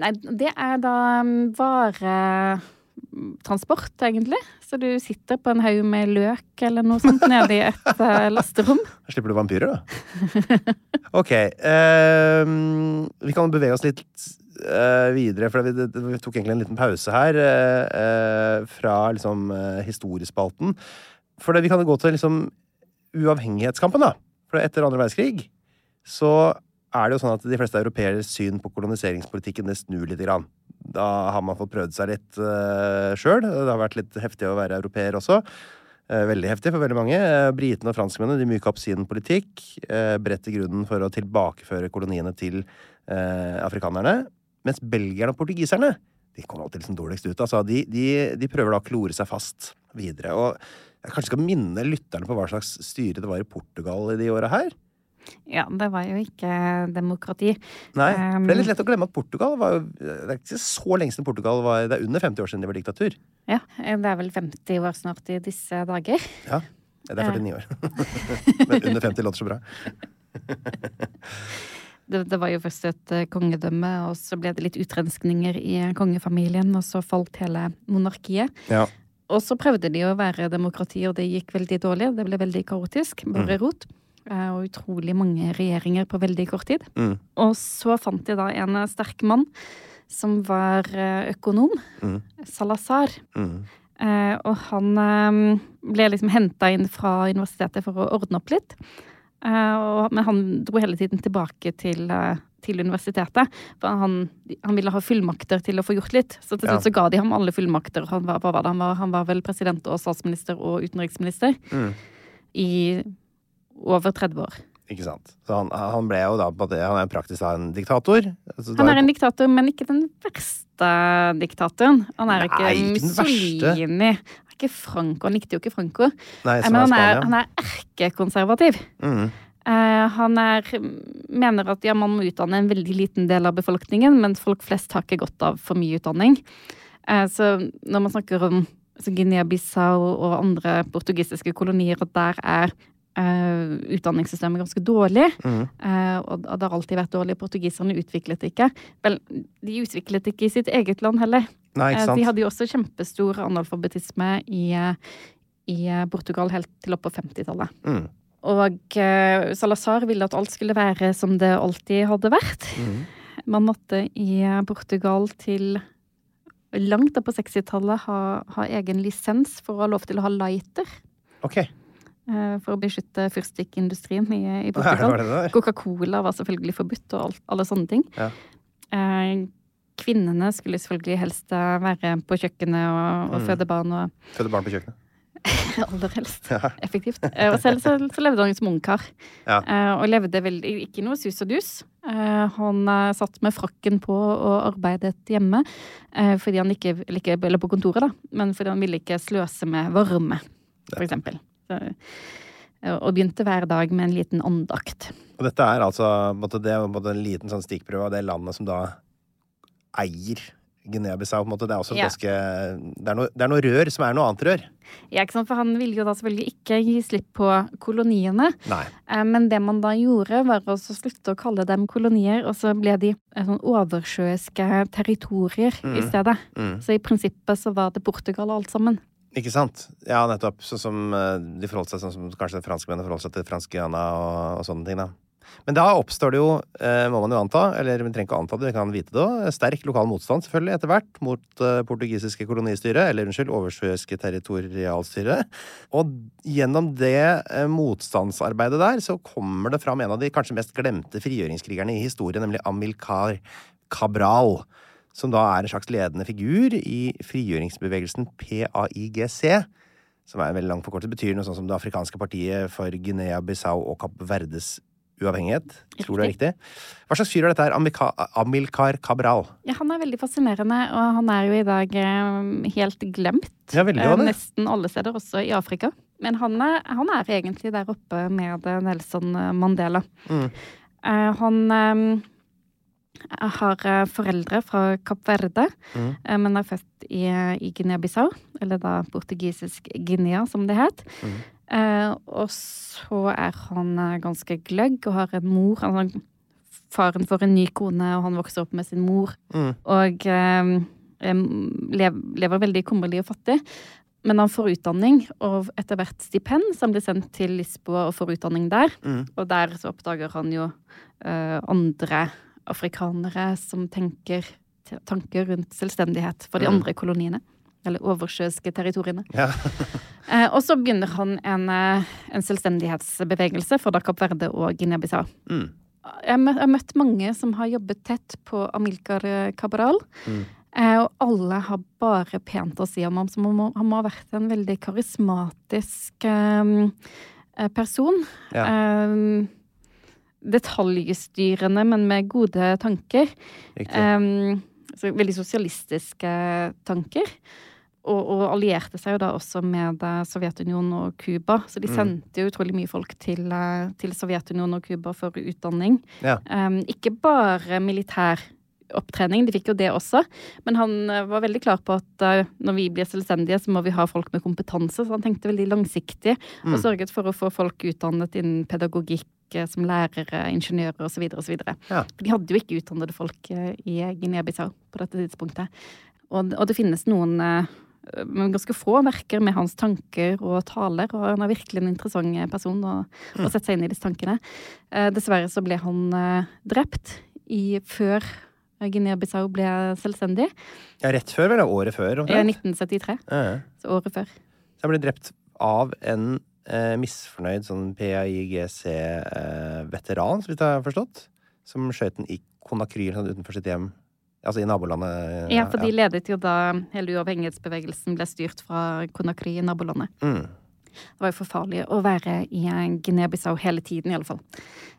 nei, det er da um, varetransport, egentlig. Så du sitter på en haug med løk eller noe sånt nede i et eh, lasterom. Da slipper du vampyrer, da. ok. Um, vi kan bevege oss litt eh, videre, for vi, vi tok egentlig en liten pause her eh, eh, fra liksom eh, historiespalten. For det, vi kan gå til liksom uavhengighetskampen, da. For etter andre verdenskrig så er det jo sånn at de fleste europeeres syn på koloniseringspolitikken det snur litt. grann. Da har man fått prøvd seg litt uh, sjøl. Det har vært litt heftig å være europeer også. Uh, Veldig heftig for veldig mange. Uh, Britene og franskmennene de myka opp sin politikk. Uh, Bredt i grunnen for å tilbakeføre koloniene til uh, afrikanerne. Mens belgierne og portugiserne de kommer alltid liksom dårligst ut. Altså. De, de, de prøver da å klore seg fast videre. Og jeg kanskje skal minne lytterne på hva slags styre det var i Portugal i de åra her. Ja, det var jo ikke demokrati. Nei, Um, for Det er litt lett å glemme at Portugal var jo Det er ikke så lenge siden Portugal var Det er under 50 år siden de var diktatur. Ja, eh, det er vel 50 år snart i disse dager. Ja, det er 49 år. Men under 50 låter så bra. Det, det var jo først et eh, kongedømme, og så ble det litt utrenskninger i kongefamilien, og så falt hele monarkiet. Ja. Og så prøvde de å være demokrati, og det gikk veldig dårlig. Det ble veldig kaotisk, bare rot. Eh, Og utrolig mange regjeringer på veldig kort tid. Mm. Og så fant de da en sterk mann som var eh, økonom. Mm. Salazar. Mm. Eh, og han eh, ble liksom henta inn fra universitetet for å ordne opp litt. Eh, men han dro hele tiden tilbake til, eh, til universitetet. For han, han ville ha fullmakter til å få gjort litt. Så til Ja. så ga de ham alle fullmakter. Han var, var? Han, var, han var vel president og statsminister og utenriksminister Mm. i over 30 år. Ikke sant. Så han, han ble jo da på det, Han er praktisk da en diktator. Altså, Han er en diktator, men ikke den verste diktatoren. Han er Nei, ikke ikke. Mussolini. Er ikke Franco. Han likte jo ikke Franco. Nei, Men han er, han er erkekonservativ. Mm. Uh, han er, mener at ja, man må utdanne en veldig liten del av befolkningen, men folk flest har ikke godt av for mye utdanning. Uh, så når man snakker om altså Guinea-Bissau og andre portugisiske kolonier, at der er eh, utdanningssystemet ganske dårlig, Mm. Uh, og det har alltid vært dårlig. Portugiserne utviklet det ikke. Vel, de utviklet det ikke i sitt eget land heller. Nei, sant. De hadde jo også kjempestor analfabetisme i, i Portugal helt til opp på 50-tallet. Mm. Og Salazar ville at alt skulle være som det alltid hadde vært. Mm. Man måtte i Portugal til langt opp på 60-tallet ha, ha egen lisens for å ha lov til å ha lighter. Ok. Eh, For å beskytte fyrstikkindustrien i, i Portugal. Coca-Cola var selvfølgelig forbudt, og alt, alle sånne ting. Ja. Eh, kvinnene skulle selvfølgelig helst eh, være på kjøkkenet og, og Mm. føde barn, og Føde barn på kjøkkenet. aller helst. Ja. Effektivt. Og selv så, så levde han som ungkar. Ja. Og levde vel ikke noe sus og dus. Han satt med frakken på og arbeidet hjemme fordi han ikke Eller på kontoret, da, men fordi han ville ikke sløse med varme, for eksempel. Så, og begynte hver dag med en liten åndakt. Og dette er altså det er en liten sånn stikkprøve av det landet som da eier Guinea-Bissau. Det er også Ja. ganske det er, noe, det er noe rør som er noe annet rør. Ja, ikke sant? For han ville jo da selvfølgelig ikke gi slipp på koloniene. Nei. Eh, Men det man da gjorde, var å slutte å kalle dem kolonier, og så ble de eh, sånn oversjøiske territorier i Mm. stedet. Mm. Så i prinsippet så var det Portugal og alt sammen. Ikke sant? Ja, nettopp. Sånn som eh, de forholdt seg sånn som kanskje franskmennene forholdt seg til franskiana og, og sånne ting, da. Men da oppstår det jo, eh, må man jo anta, eller vi trenger ikke anta det, vi kan vite det òg, sterk lokal motstand selvfølgelig etter hvert mot eh, portugisiske kolonistyret, eller unnskyld, oversjøiske territorialstyret. Og gjennom det motstandsarbeidet der, så kommer det fram en av de kanskje mest glemte frigjøringskrigerne i historien, nemlig Amilcar Cabral. Som da er en slags ledende figur i frigjøringsbevegelsen PAIGC. Som er en veldig lang forkortelse. Betyr noe sånt som Det afrikanske partiet for Guinea-Bissau og Kapp Verdes uavhengighet. Tror du det er riktig? Hva slags fyr er dette her? Amilca Amilcar Cabral? Ja, han er veldig fascinerende, og han er jo i dag eh, helt glemt. Ja, veldig Eh. Nesten alle steder, også i Afrika. Men han er, han er egentlig der oppe med eh, Nelson Mandela. Mm. Eh, han eh, har eh, foreldre fra Kapp Verde, Mm. eh, men er født i, i Guinea-Bissau, eller da portugisisk Guinea, som det het. Mm. Eh, og så er han eh, ganske gløgg og har en mor. Altså, faren får en ny kone, og han vokser opp med sin mor. Mm. Og eh, lev, lever veldig kummerlig og fattig. Men han får utdanning, og etter hvert stipend, han blir sendt til Lisboa og får utdanning der. Mm. Og der så oppdager han jo eh, andre afrikanere som tenker tanker rundt selvstendighet for de Mm. andre koloniene. Eller oversjøiske territoriene. Ja. Eh, og så begynner han en, eh, en selvstendighetsbevegelse for da Kapp Verde og Guinea-Bissau. Mm. Jeg har mø- har møtt mange som har jobbet tett på Amilcar Cabral. Mm. Eh, og alle har bare pent å si om ham. Som om han må ha vært en veldig karismatisk eh, eh, person. Ja. Eh, detaljstyrende, men med gode tanker. Um, Eh, så veldig sosialistiske tanker. Og, og allierte seg jo da også med eh, Sovjetunionen og Cuba. Så de Mm. sendte jo utrolig mye folk til, eh, til Sovjetunionen og Cuba for utdanning. Ja. Um, ikke bare militær opptrening, de fikk jo det også. Men han eh, var veldig klar på at eh, når vi blir selvstendige, så må vi ha folk med kompetanse. Så han tenkte veldig langsiktig, og Mm. sørget for å få folk utdannet innen pedagogikk eh, som lærere, ingeniører osv. osv. Ja. De hadde jo ikke utdannede folk i Guinea-Bissau på dette tidspunktet. Og, og det finnes noen men ganske få verker med hans tanker og taler, og han er virkelig en interessant person å, å sette seg inn i disse tankene. Eh, dessverre så ble han eh, drept i, før Guinea-Bissau ble selvstendig, Ja, rett før, vel? Året før? Omtrent. Ja, 1973. Ja. Så året før. Så han ble drept av en eh, misfornøyd sånn PAIGC-veteran, så vidt jeg har forstått. Som skjøt den i Conakry sånn utenfor sitt hjem. Altså i nabolandet. Ja, for de ledet jo da hele uavhengighetsbevegelsen ble styrt fra Konakry i nabolandet. Mm. Det var jo for farlig å være i Guinea-Bissau hele tiden, i alle fall.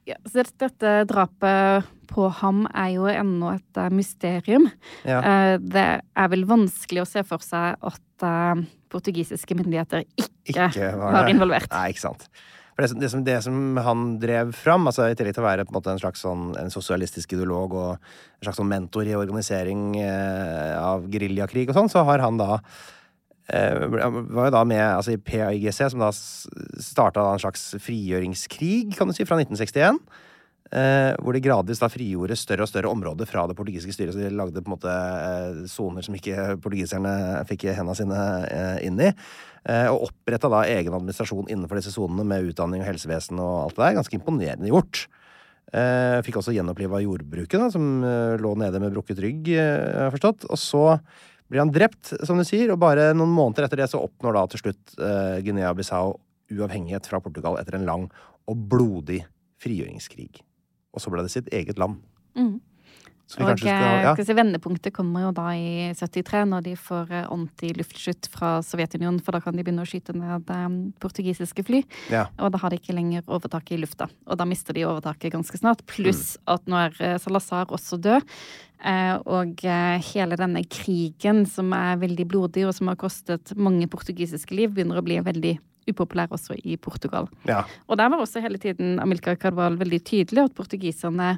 Ja, så dette, drapet på ham er jo ennå et eh, mysterium. Ja. Eh, det er vel vanskelig å se for seg at eh, portugisiske myndigheter ikke, var involvert. Nei, ikke sant. For det, som, det, som, det som han drev fram, altså i tillegg til å være på en, en slags sånn, en sosialistisk ideolog og en slags sånn mentor i organisering eh, av geriljakrig og sånn, så har han da var jo da med altså i PAIGC, som da starta en slags frigjøringskrig, kan du si, fra 1961. Eh, hvor de gradvis da frigjorde større og større områder fra det portugisiske styret. Så de lagde på en måte eh, soner som ikke portugiserne fikk hendene sine eh, inn i. Eh, og oppretta da egen administrasjon innenfor disse sonene med utdanning og helsevesen og alt det der. Ganske imponerende gjort. Eh, fikk også gjenoppliva jordbruket, da, som eh, lå nede med brukket rygg, eh, jeg har forstått. Og så blir han drept, som du sier, og bare noen måneder etter det så oppnår da til slutt eh, Guinea-Bissau uavhengighet fra Portugal etter en lang og blodig frigjøringskrig. Og så ble det sitt eget land. Mhm. Og eh, skal ja. skal si, vendepunktet kommer jo da i 73, når de får eh, antiluftskytt fra Sovjetunionen, for da kan de begynne å skyte ned eh, portugisiske fly. Ja. Og da har de ikke lenger overtaket i lufta. Og da mister de overtaket ganske snart. Pluss Mm. at nå er eh, Salazar også død. Eh, og eh, hele denne krigen som er veldig blodig, og som har kostet mange portugisiske liv, begynner å bli veldig upopulær også i Portugal. ja. Og der var også hele tiden Amilcar Carval veldig tydelig at portugiserne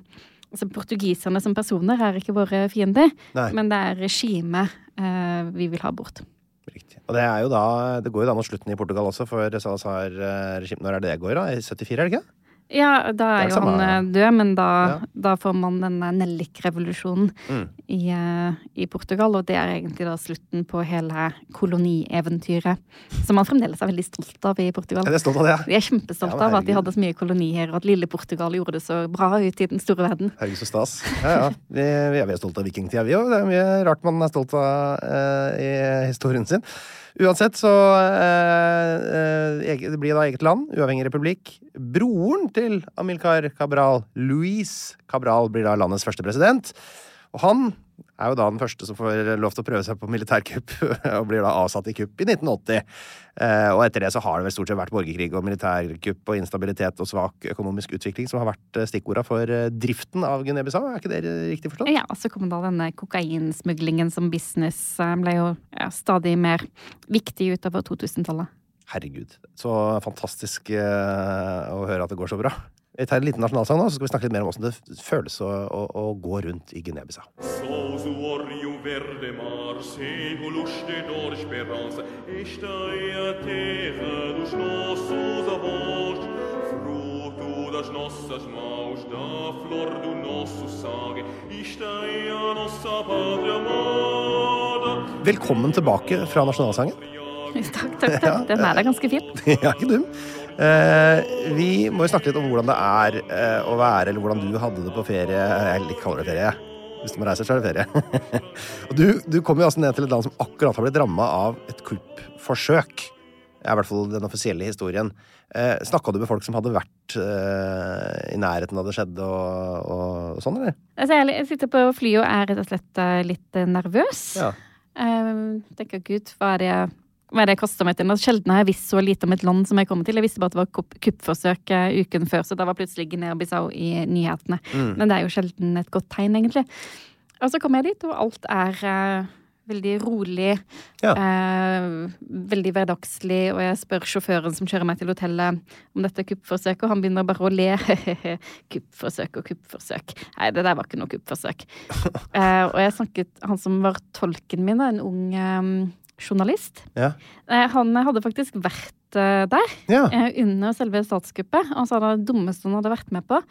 Altså, portugiserne som personer er ikke våre fiender, Nei. men det er regimet eh, vi vil ha bort. Riktig. Og det er jo da Det går jo da mot slutten i Portugal også for Salazar-regimet. Når er det det går, da? I 74, er det ikke? Ja, da er er jo samme- han eh, død, men da, Ja. da får man denne nellikrevolusjonen Mm. i, eh, i Portugal, og det er egentlig da slutten på hele kolonieventyret, som man fremdeles er veldig stolt av i Portugal. Er stolt av det. De er kjempestolte Ja, av at de hadde så mye kolonier, og at lille Portugal gjorde det så bra ut i den store verden. Herregud, så stas. Ja, ja. Vi, vi er stolte av vikingtida, vi òg. Det er mye rart man er stolt av eh, i historien sin. Uansett så eh, eh, Det blir da eget land, uavhengig republikk. Broren til Amilcar Cabral, Luis Cabral, blir da landets første president. Og han er jo da den første som får lov til å prøve seg på militærkupp, og blir da avsatt i kupp i 1980. Eh, og etter det så har det vel stort sett vært borgerkrig og militærkupp og instabilitet og svak økonomisk utvikling som har vært eh, stikkorda for eh, driften av Guinea-Bissau. Er ikke det riktig forstått? Ja, så kom da denne kokainsmuglingen som business ble jo ja, stadig mer viktig utover 2000-tallet. Herregud. Så fantastisk å høre at det går så bra. Vi tar en liten nasjonalsang nå, så skal vi snakke litt mer om hvordan det føles å, å, å gå rundt i Guinea-Bissau. Das nossas mãos, da flor do nosso sangue, esta é a nossa pátria amada. Velkommen tilbake fra nasjonalsangen. Takk, takk, takk. Den er da ganske fin. ja, ikke dum. Eh, vi må jo snakke litt om hvordan det er eh, å være, eller hvordan du hadde det på ferie. Jeg kaller det ferie. Hvis du må reise, så er det ferie. og du, du kom jo altså ned til et land som akkurat har blitt ramma av et kuppforsøk. Det er i hvert fall den offisielle historien. Eh, Snakka du med folk som hadde vært eh, i nærheten av det skjedde, og, og sånn, eller? Altså, jeg sitter på flyet og er rett og slett eh, litt nervøs. Ja. Eh, tenker gud, hva er det jeg hva er det jeg kaster meg til? Sjelden har jeg visst så lite om et land som jeg kommer til. Jeg visste bare at det var kupp- kuppforsøk eh, uken før, så da var plutselig Guinea-Bissau i nyhetene. Mm. Men det er jo sjelden et godt tegn, egentlig. Og så kommer jeg dit, og alt er uh, veldig rolig. Ja. Uh, veldig hverdagslig, og jeg spør sjåføren som kjører meg til hotellet om dette kuppforsøket, og han begynner bare å le. kuppforsøk og kuppforsøk. Nei, det der var ikke noe kuppforsøk. uh, og jeg snakket Han som var tolken min, da, en ung journalist, Ja. eh, han hadde faktisk vært eh, der Ja. eh, under selve statskuppet. Altså det dummeste han hadde vært med på.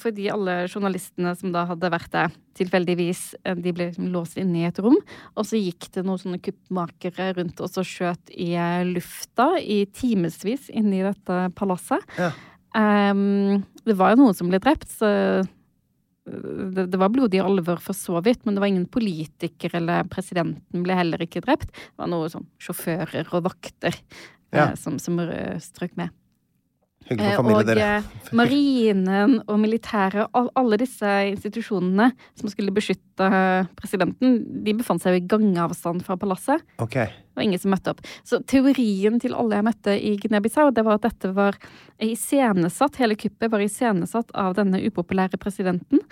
fordi alle journalistene som da hadde vært der, tilfeldigvis, de ble liksom låst inne i et rom. Og så gikk det noen sånne kuppmakere rundt og så skjøt i lufta i timevis inne i dette palasset. Ja. Um, det var jo noen som ble drept, så det, det var blodig alvor for så vidt, men det var ingen politiker eller presidenten ble heller ikke drept. Det var noe sånn sjåfører og vakter Ja. eh, som, som eh, strøk med. Hyggelig Eh, for familie, og dere. eh, marinen og militæret, og alle disse institusjonene som skulle beskytte eh, presidenten, de befant seg jo i gangavstand fra palasset. Okay. Det var ingen som møtte opp. Så teorien til alle jeg møtte i Guinea-Bissau, det var at dette var iscenesatt, hele kuppet var iscenesatt av denne upopulære presidenten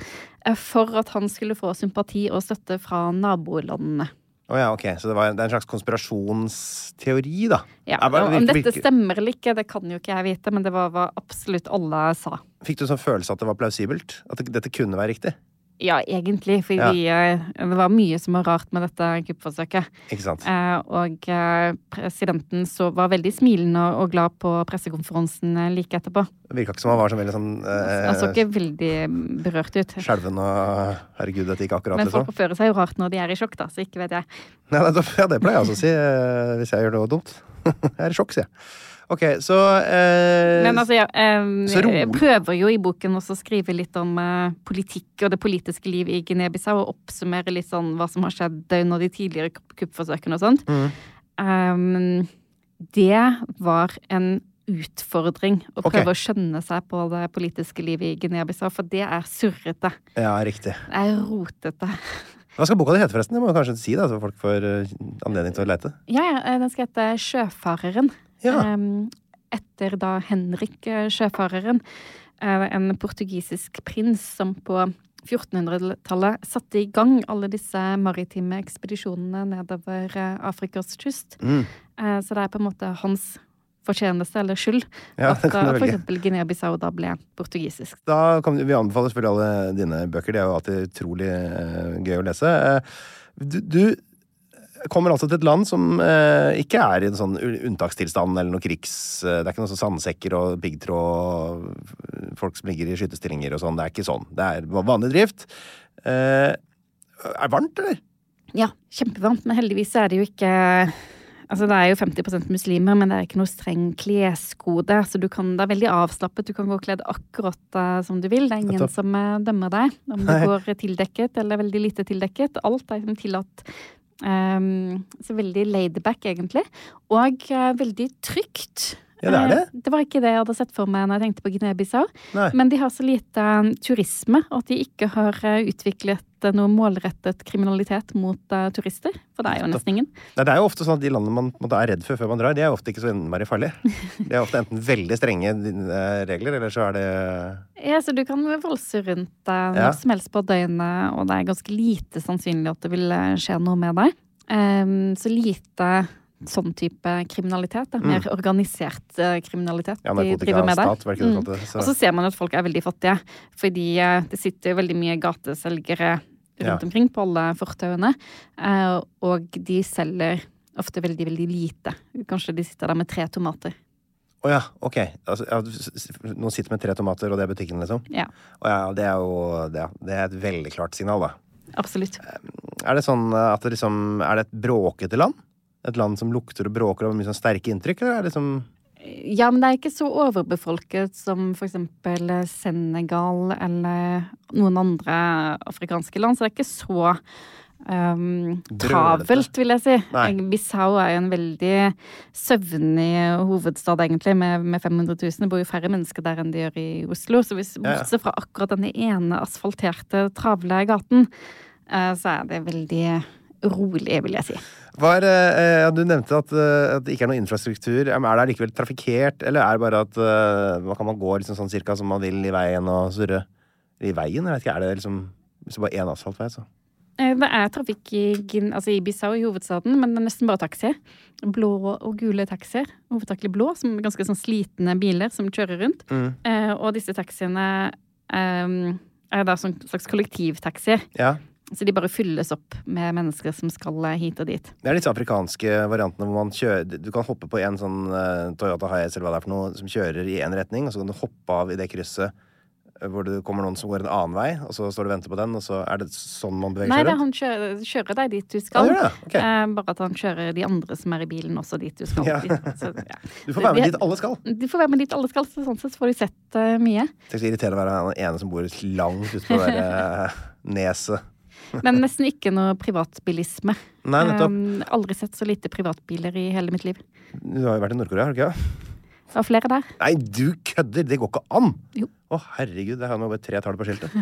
eh, for at han skulle få sympati og støtte fra nabolandene. Å ja, ok. Så det, var, det er en slags konspirasjonsteori, da. Ja, og Om dette stemmer eller ikke, det kan jo ikke jeg vite, men det var hva absolutt alle sa. Fikk du sånn følelse at det var plausibelt? At det, dette kunne være riktig? Ja, egentlig, For eh, det var mye som var rart med dette kuppforsøket. Ikke sant? Eh, og eh, presidenten så var veldig smilende og, glad på pressekonferansen eh, like etterpå. Det virka ikke som han var så veldig sånn Han så eh, ikke veldig berørt ut. skjelven og Herregud, dette gikk akkurat, Men folk liksom. oppfører seg jo rart når de er i sjokk, da, så ikke vet jeg. Ja, det pleier jeg også å si eh, hvis jeg gjør noe dumt. jeg er i sjokk, sier jeg. Ok, så eh, Men altså, ja, eh, så jeg prøver jo i boken også å skrive litt om eh, politikk og det politiske liv i Guinea-Bissau, og oppsummere litt sånn hva som har skjedd under de tidligere kuppforsøkene og sånt. Mm. Um, det var en utfordring å prøve prøve å skjønne seg på det politiske livet i Guinea-Bissau, for det er surrete. Ja, riktig. Det er rotete. Hva skal boka di hete, forresten? Det må du kanskje si, da, så folk får eh, anledning til å lete. Ja, ja, eh, den skal hete Sjøfareren. Ja. Etter da Henrik eh, Sjøfareren. eh, En portugisisk prins som på 1400-tallet satte i gang alle disse maritime ekspedisjonene nedover eh, Afrikas kyst. Mm. Så det er på en måte hans fortjeneste eller skyld Ja, at eksempel Guinea-Bissau da ble portugisisk. Da kan vi anbefale selvfølgelig alle dine bøker. De er jo alltid utrolig gøy å lese. Du, du kommer altså til et land som eh, ikke er i en sånn unntakstilstand eller noe krigs... eh, det er ikke noe sånn sandsekker og piggtråd og folk som ligger i skytestillinger og sånn. Det er ikke sånn. Det er vanlig drift. Eh, er det varmt, eller? Ja, kjempevarmt, men heldigvis er det jo ikke Altså Det er jo 50% muslimer, men det er ikke noe streng kleskode. Så du kan, det er veldig avslappet. Du kan gå kledd akkurat eh, som du vil. Det er ingen som eh, dømmer deg om du Nei. går tildekket eller veldig lite tildekket. Alt er liksom tillatt. Um, så veldig laidback, egentlig. Og uh, veldig trygt. Ja, det er det. Eh, Det var ikke det jeg hadde sett for meg når jeg tenkte på Guinea-Bissau. Men de har så lite eh, turisme, at de ikke har eh, utviklet noe målrettet kriminalitet mot turister. For det er jo nesten ingen. Nei, det er jo ofte sånn at de landene man måte er redd for før man drar, de er jo ofte ikke så innmari farlige. Det er ofte enten veldig strenge regler, eller så er det Ja, så du kan valse rundt når Ja. som helst på døgnet, og det er ganske lite sannsynlig at det vil skje noe med deg. Um, så lite sånn type kriminalitet. Da. Mer organisert uh, kriminalitet ja, de driver med der. det Mm. Og Så, ser man at folk er veldig fattige, fordi uh, det sitter jo veldig mye gateselgere rundt Ja. omkring på alle fortauene, uh, og de selger ofte veldig, veldig lite. Kanskje de sitter der med tre tomater. Å ja, ok. Altså, ja, noen sitter med tre tomater, og det er butikken, liksom? Ja, Oh, ja, det er jo det, det er et veldig klart signal, da. absolutt. Er det sånn at det liksom Er det et bråkete land? Et land som lukter og bråker og har mye sånn sterke inntrykk, eller er det liksom Ja, men det er ikke så overbefolket som for eksempel Senegal eller noen andre afrikanske land, så det er ikke så um, travelt, vil jeg si. Nei. Bissau er jo en veldig søvnig hovedstad, egentlig, med, med 500 000. Det bor jo færre mennesker der enn det gjør i Oslo. Så hvis, bortsett fra akkurat denne ene asfalterte, travle gaten, uh, så er det veldig rolig, vil jeg si. Var, eh, du nevnte at, eh, at det ikke er noe infrastruktur. Er det likevel trafikkert, eller er det bare at eh, kan man gå liksom sånn cirka som man vil i veien og surre? I veien? Jeg vet ikke, er det liksom Hvis det bare er én asfaltvei, så Eh, Det er trafikk i, altså i Bissau, i hovedstaden, men det er nesten bare taxier. Blå og gule taxier. Hovedsakelig blå, som er ganske sånn slitne biler som kjører rundt. Mm. Eh, og disse taxiene eh, er da sånn slags kollektivtaxier. Ja. Så de bare fylles opp med mennesker som skal eh, hit og dit. Det er disse afrikanske variantene hvor man kjører Du kan hoppe på en sånn eh, Toyota Hiace eller hva det er for noe, som kjører i én retning, og så kan du hoppe av i det krysset eh, hvor det kommer noen som går en annen vei, og så står du og venter på den, og så er det sånn man beveger Nei, seg rundt? han kjører, kjører deg dit du skal. Ah, det? okay. Eh, bare at han kjører de andre som er i bilen, også dit du skal. Ja. Så, ja. Du får være med dit alle skal. Du får være med dit alle skal, så sånn sett så får du sett uh, mye. Det er så irriterende å være den ene som bor langt ute på det der neset. Men nesten ikke noe privatbilisme. Nei, nettopp. Um, aldri sett så lite privatbiler i hele mitt liv. Du har jo vært i Nord-Korea, har du ikke? Det var flere der. Nei, du kødder! Det går ikke an! Jo. Å, herregud, det har jo bare tre tall på skiltet.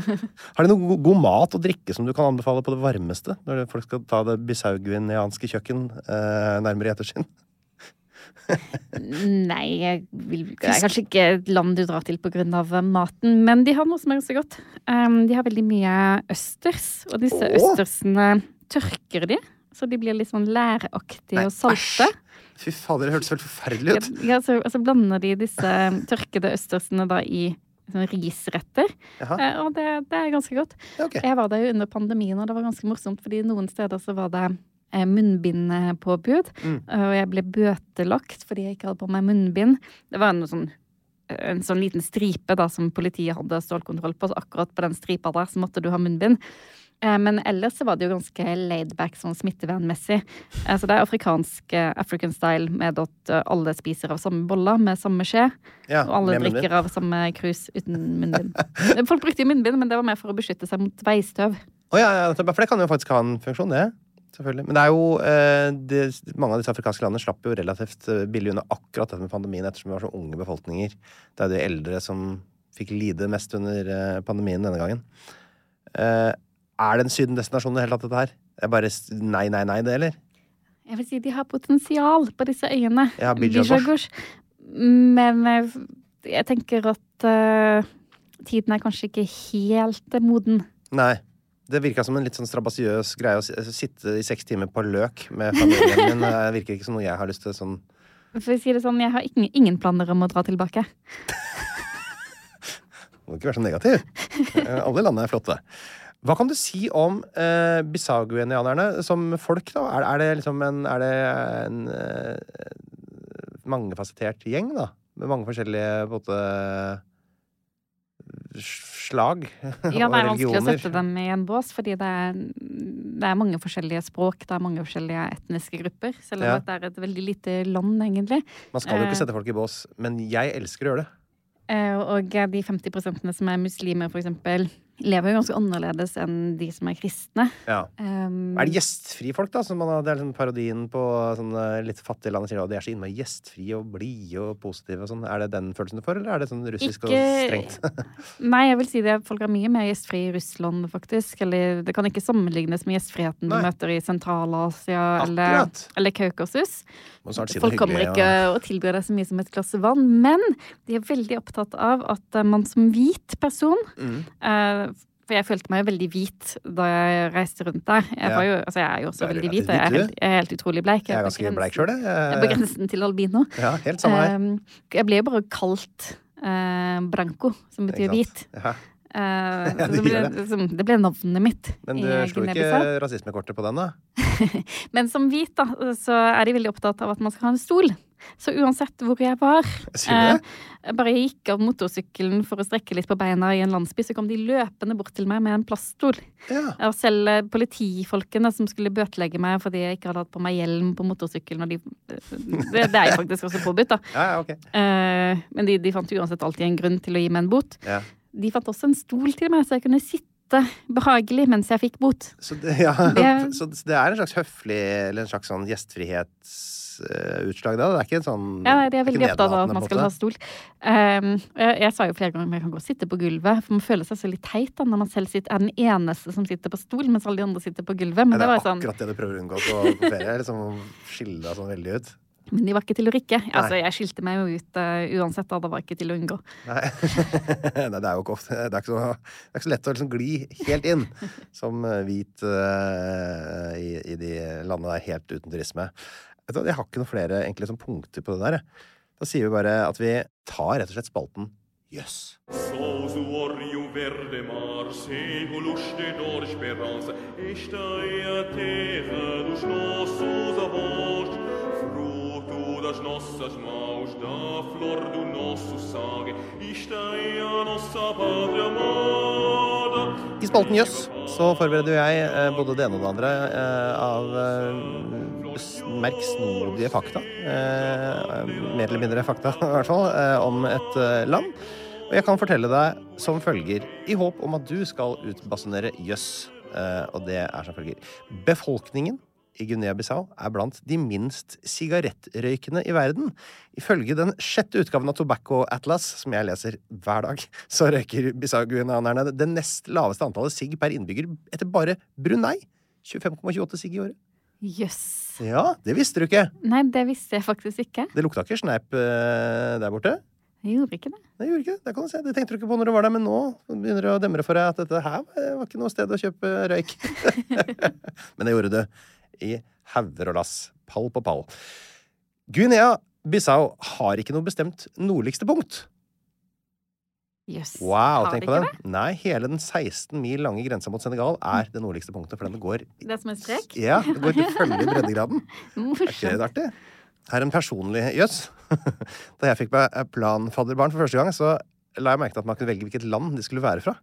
Har de noe go- god mat og drikke som du kan anbefale på det varmeste? Når folk skal ta det bisauguinianske kjøkken eh, nærmere i ettersyn? Nei, jeg vil, det er kanskje ikke et land du drar til pga. maten, men de har noe som er ganske godt. Um, de har veldig mye østers, og disse Åh! østersene tørker de. Så de blir litt sånn læraktige Nei, og salte. æsj! Fy fader, det hørtes helt forferdelig ut. Ja, så, altså blander de disse tørkede østersene da i sånn risretter. Jaha, Eh, og det, det er ganske godt. ja, ok. Jeg var der jo under pandemien, og det var ganske morsomt, fordi noen steder så var det eh, munnbindpåbud. Mm. eh, Og jeg ble bøtelagt fordi jeg ikke hadde på meg munnbind. Det var en sånn, en sånn liten stripe da som politiet hadde stålkontroll på. Så akkurat på den stripa der så måtte du ha munnbind. Eh, Men ellers så var det jo ganske laidback sånn smittevernmessig. Eh, Så det er afrikansk eh, African style med at eh, alle spiser av samme boller med samme skje. Ja, Og alle drikker av samme krus uten munnbind. Folk brukte jo munnbind, men det var mer for å beskytte seg mot veistøv. Oh, ja, ja, for det kan jo faktisk ha en funksjon, det. Selvfølgelig. Men det er jo eh, det, mange av disse afrikanske landene slapp jo relativt eh, billig unna akkurat dette med pandemien, ettersom vi var så unge befolkninger. Det er de eldre som fikk lide mest under eh, pandemien denne gangen. Eh, er det en sydendestinasjon i det hele tatt, dette her? Det er bare nei, nei, nei, det, eller? Jeg vil si de har potensial på disse øyene. Ja, Bijagosh. Men jeg, jeg tenker at uh, tiden er kanskje ikke helt moden. Nei. Det virka som en litt sånn strabasiøs greie å sitte i seks timer på løk med familien min. Det virker ikke som noe jeg har lyst til sånn For å si det sånn, jeg har ingen, ingen planer om å dra tilbake. Du må ikke være så negativ. Eh, Alle landene er flotte. Hva kan du si om eh, bisaguenianerne som folk, da? Er, er det liksom en Er det en eh, mangefasettert gjeng, da? Med mange forskjellige på en måte slag Ja, og det er vanskelig å sette dem i en bås, fordi det er, det er mange forskjellige språk, det er mange forskjellige etniske grupper. Selv om Ja. det er et veldig lite land, egentlig. Man skal jo Eh. ikke sette folk i bås, men jeg elsker å gjøre det. Eh, Og de 50% som er muslimer, for eksempel, lever jo ganske annerledes enn de som er kristne. Ja. Um, Er det gjestfrie folk, da? Som man har, det er liksom parodien på sånne litt fattige land. Sier at de er så innmari gjestfrie og blide og positive og sånn. Er det den følelsen du får, eller er det sånn russisk og strengt? Nei, jeg vil si det. Folk er mye mer gjestfrie i Russland, faktisk. Eller det kan ikke sammenlignes med gjestfriheten Nei. du møter i Sentral-Asia eller, eller Kaukasus. Si Folk kommer ikke ikke og tilbyr deg så mye som et glass vann, men de er veldig opptatt av at man som hvit person Mm. eh, For jeg følte meg jo veldig hvit da jeg reiste rundt der. Jeg, Ja. var jo, altså jeg er jo også er veldig hvit, og jeg er helt, jeg er helt utrolig bleik. Jeg er ganske bleik sjøl, jeg. Jeg er på grensen til albino. Ja, helt samme her. Um, jeg ble jo bare kalt uh, branco, som betyr hvit. Ja. Uh, Ja, det ble, det. det ble navnet mitt. Men du slo ikke rasismekortet på den, da? Men som hvit, da, så er de veldig opptatt av at man skal ha en stol. Så uansett hvor jeg var eh, Bare jeg gikk av motorsykkelen for å strekke litt på beina i en landsby, så kom de løpende bort til meg med en plaststol. Ja. Og selv eh, politifolkene som skulle bøtelegge meg fordi jeg ikke hadde hatt på meg hjelm på motorsykkelen, og de, det, det er jo faktisk også påbudt, da. Ja, okay. Eh, men de, de fant uansett alltid en grunn til å gi meg en bot. Ja. De fant også en stol til meg, så jeg kunne sitte behagelig mens jeg fikk bot. Så det, ja. Det- så det er en slags høflig eller en slags sånn gjestfrihetsutslag, da? Det er ikke en sånn Ja, De er veldig opptatt av at man skal ha stol. Um, jeg, jeg sa jo flere ganger at jeg kan gå og sitte på gulvet, for man føler seg så litt teit da, når man selv sitter, er den eneste som sitter på stol, mens alle de andre sitter på gulvet. Men Ja, det det var er sånn, akkurat det du prøver å unngå på, på ferie. Liksom å skille deg sånn veldig ut. men de var ikke til å rikke. Altså, jeg skilte meg jo ut uh, uansett, da. Det var ikke til å unngå. Nei. Nei, det er jo ikke ofte Det er ikke så, det er ikke så lett å liksom gli helt inn som eh, hvit uh, i, i de landene der helt uten turisme. Jeg har ikke noen flere egentlig sånn punkter på det der. Da sier vi bare at vi tar rett og slett spalten Jøss. Das nossas mãos, da flor do nosso sangue, é a nossa pátria amada. I spalten Jøss så forbereder jo jeg eh, både det ene og det andre eh, av eh, merksnodige fakta. Eh, mer eller mindre fakta, i hvert fall, eh, om et eh, land. Og jeg kan fortelle deg som følger, i håp om at du skal utbasunere jøss. Eh, og det er som følger. Befolkningen i Guinea-Bissau er blant de minst sigarettrøykende i verden. Ifølge den sjette utgaven av Tobacco Atlas, som jeg leser hver dag, så røyker Bissau-guineanerne det nest laveste antallet sigg per innbygger etter bare Brunei. 25,28 sigg i året. Jøss. Ja, det visste du ikke. Nei, det visste jeg faktisk ikke. Det lukta ikke sneip eh, der borte. Det gjorde ikke det. Det gjorde ikke det. Det kan du se. Det tenkte du ikke på når du var der, men nå begynner det å demre for deg at dette her var ikke noe sted å kjøpe røyk. men det gjorde du i hauger og lass. Pall på pall. Guinea-Bissau har ikke noe bestemt nordligste punkt. Jøss. Wow, tenk på det. Nei, hele den 16 mil lange grensa mot Senegal er det nordligste punktet, for den går Det er som en strek? Ja, det går til følge breddegraden. Er ikke det artig? Her er en personlig jøss. Da jeg fikk meg planfadderbarn for første gang, så la jeg merke til at man kunne velge hvilket land de skulle være fra.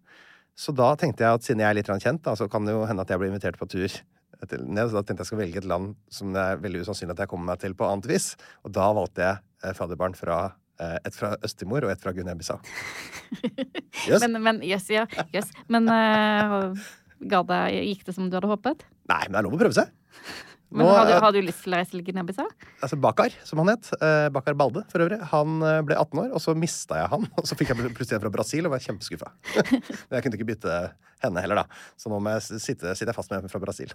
Så da tenkte jeg at siden jeg er litt kjent, da, så kan det jo hende at jeg blir invitert på tur til ned. Så da tenkte jeg skulle velge et land som det er veldig usannsynlig at jeg kommer meg til på annet vis. Og da valgte jeg eh, fadderbarn fra et fra Øst-Timor og et fra Guinea-Bissau. Jøss. Men, men jøss, ja. Jøss. Men uh, det, gikk det som du hadde håpet? Nei, men det er lov å prøve seg. Men Nå, har, du, eh, har du lyst til å reise til Guinea-Bissau? Altså Bakar, som han het. Eh, Bakar Balde, for øvrig. Han eh, ble 18 år, og så mista jeg han. Og så fikk jeg plutselig en fra Brasil og var kjempeskuffa. Men jeg kunne ikke bytte henne heller, da. Så nå må jeg sitte, sitter fast med en fra Brasil.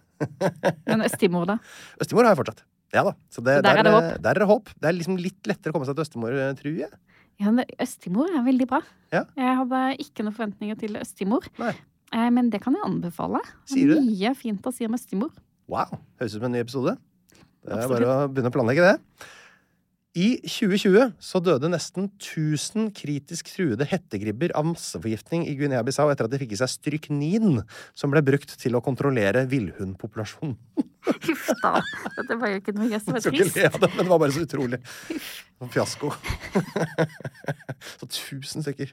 Men Øst-Timor, da? Østemor har jeg fortsatt. Ja da. Så det, Så der er det eh, håp? Der er det håp. Det er liksom litt lettere å komme seg til Østimor eh, tror jeg. Ja, Øst-Timor er veldig bra. Ja. Jeg hadde ikke noen forventninger til Øst-Timor. Nei. Eh, Men det kan jeg anbefale. Sier du det? Mye fint å si om Øst-Timor. Wow. Høres ut som en ny episode. Det er Absolutt. bare å begynne å planlegge det. I 2020 så døde nesten 1000 kritisk truede hettegribber av masseforgiftning i Guinea-Bissau etter at de fikk i seg stryknin, som ble brukt til å kontrollere villhundpopulasjonen. Huff da. Dette var jo ikke noe jeg som var var skal ikke trist. le av det, men det var bare så utrolig. En fiasko. så tusen stykker.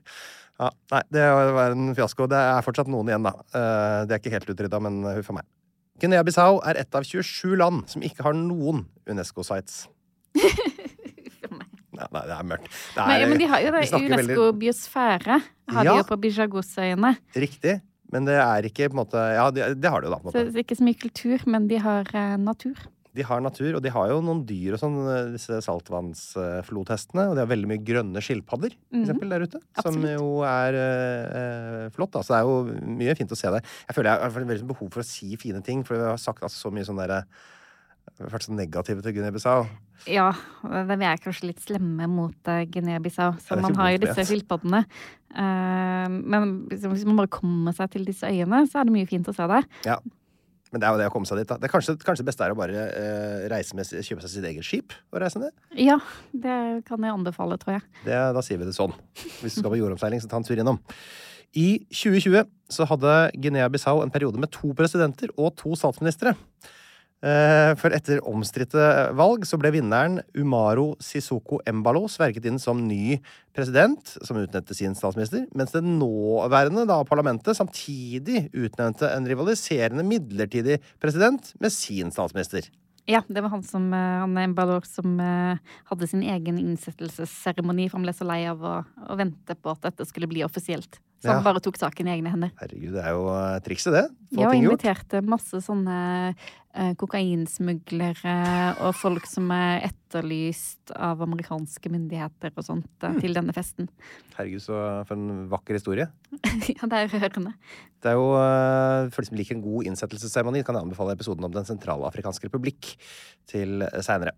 Ja, nei, det var en fiasko. Det er fortsatt noen igjen, da. Eh, Det er ikke helt utrydda, men huff a meg. Guinea-Bissau er ett av 27 land som ikke har noen UNESCO-sites. Nei, nei, det er mørkt. Det er, Men, men de har jo det UNESCO-biosfære. Har Ja. de jo på Bijagosøyene. Riktig. Men det er ikke på en måte Ja, det, det har de jo, da. Så det er ikke så mye kultur, men de har eh, natur. De har natur, og de har jo noen dyr og sånn, eh, disse saltvannsflodhestene. Og de har veldig mye grønne skilpadder, for Mhm. eksempel, der ute. Som jo er eh, eh, flott, da. Så det er jo mye fint å se der. Jeg føler jeg har veldig behov for å si fine ting, for vi har sagt altså, så mye sånn derre vært så negative til Guinea-Bissau. Ja, vi er kanskje litt slemme mot eh, Guinea-Bissau. Så man har jo disse skilpaddene. Eh, men hvis man bare kommer seg til disse øyene, så er det mye fint å se der. Ja. Men det er jo det å komme seg dit, da. Det kanskje, kanskje det beste er å bare eh, reise med, kjøpe seg sitt eget skip og reise ned. Ja, det kan jeg anbefale, tror jeg. Det, da sier vi det sånn. Hvis du skal på jordomseiling, så ta en tur innom. I 2020 så hadde Guinea-Bissau en periode med to presidenter og to statsministre. Eh, For etter omstridte valg så ble vinneren Umaro Sissoko Embalo sverget inn som ny president, som utnevnte sin statsminister, mens det nåværende da, parlamentet samtidig utnevnte en rivaliserende midlertidig president med sin statsminister. Ja, det var han som eh, han Embalor som eh, hadde sin egen innsettelsesseremoni, for han ble så lei av å, å vente på at dette skulle bli offisielt. Så Ja. bare tok saken i egne hender. Herregud, det er jo eh, trikset, det. Få Ja, ting gjort. inviterte masse sånne eh, kokainsmuglere og folk som er etterlyst av amerikanske myndigheter og sånt eh, til denne festen. Herregud, så for en vakker historie. ja, det er rørende. Det er jo, For de som liker en god innsettelsesseremoni, kan jeg anbefale episoden om Den sentralafrikanske republikk til seinere.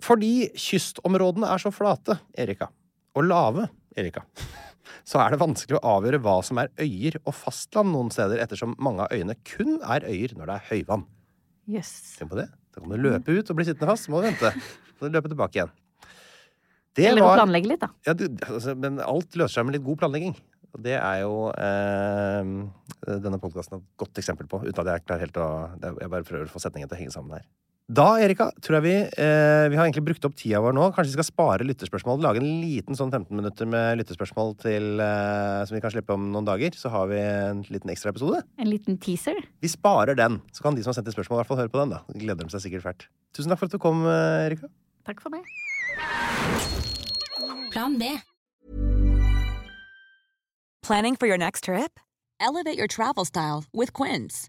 Fordi kystområdene er så flate, Erika, og lave, Erika, så er det vanskelig å avgjøre hva som er øyer og fastland noen steder, ettersom mange av øyene kun er øyer når det er høyvann. Yes. Tenk på det. Da kan du løpe ut og bli sittende fast, så må du vente. Så du løpe tilbake igjen. Det Eller var planlegge litt, da. ja, du, altså, Men alt løser seg med litt god planlegging. Og det er jo eh, denne podkasten et godt eksempel på, uten at jeg klarer helt å Jeg bare prøver å få setningen til å henge sammen her. Da, Erika, tror jeg vi eh, Vi har egentlig brukt opp tida vår nå. Kanskje vi skal spare lytterspørsmål? Lage en liten sånn 15 minutter med lytterspørsmål til, eh, som vi kan slippe om noen dager. Så har vi en liten ekstra episode. En liten teaser. Vi sparer den. Så kan de som har sendt inn spørsmål, i hvert fall høre på den. da. De gleder de seg sikkert fælt. Tusen takk for at du kom, eh, Erika. Takk for meg. Plan B. Planning for your next trip? Elevate your travel style with Quince.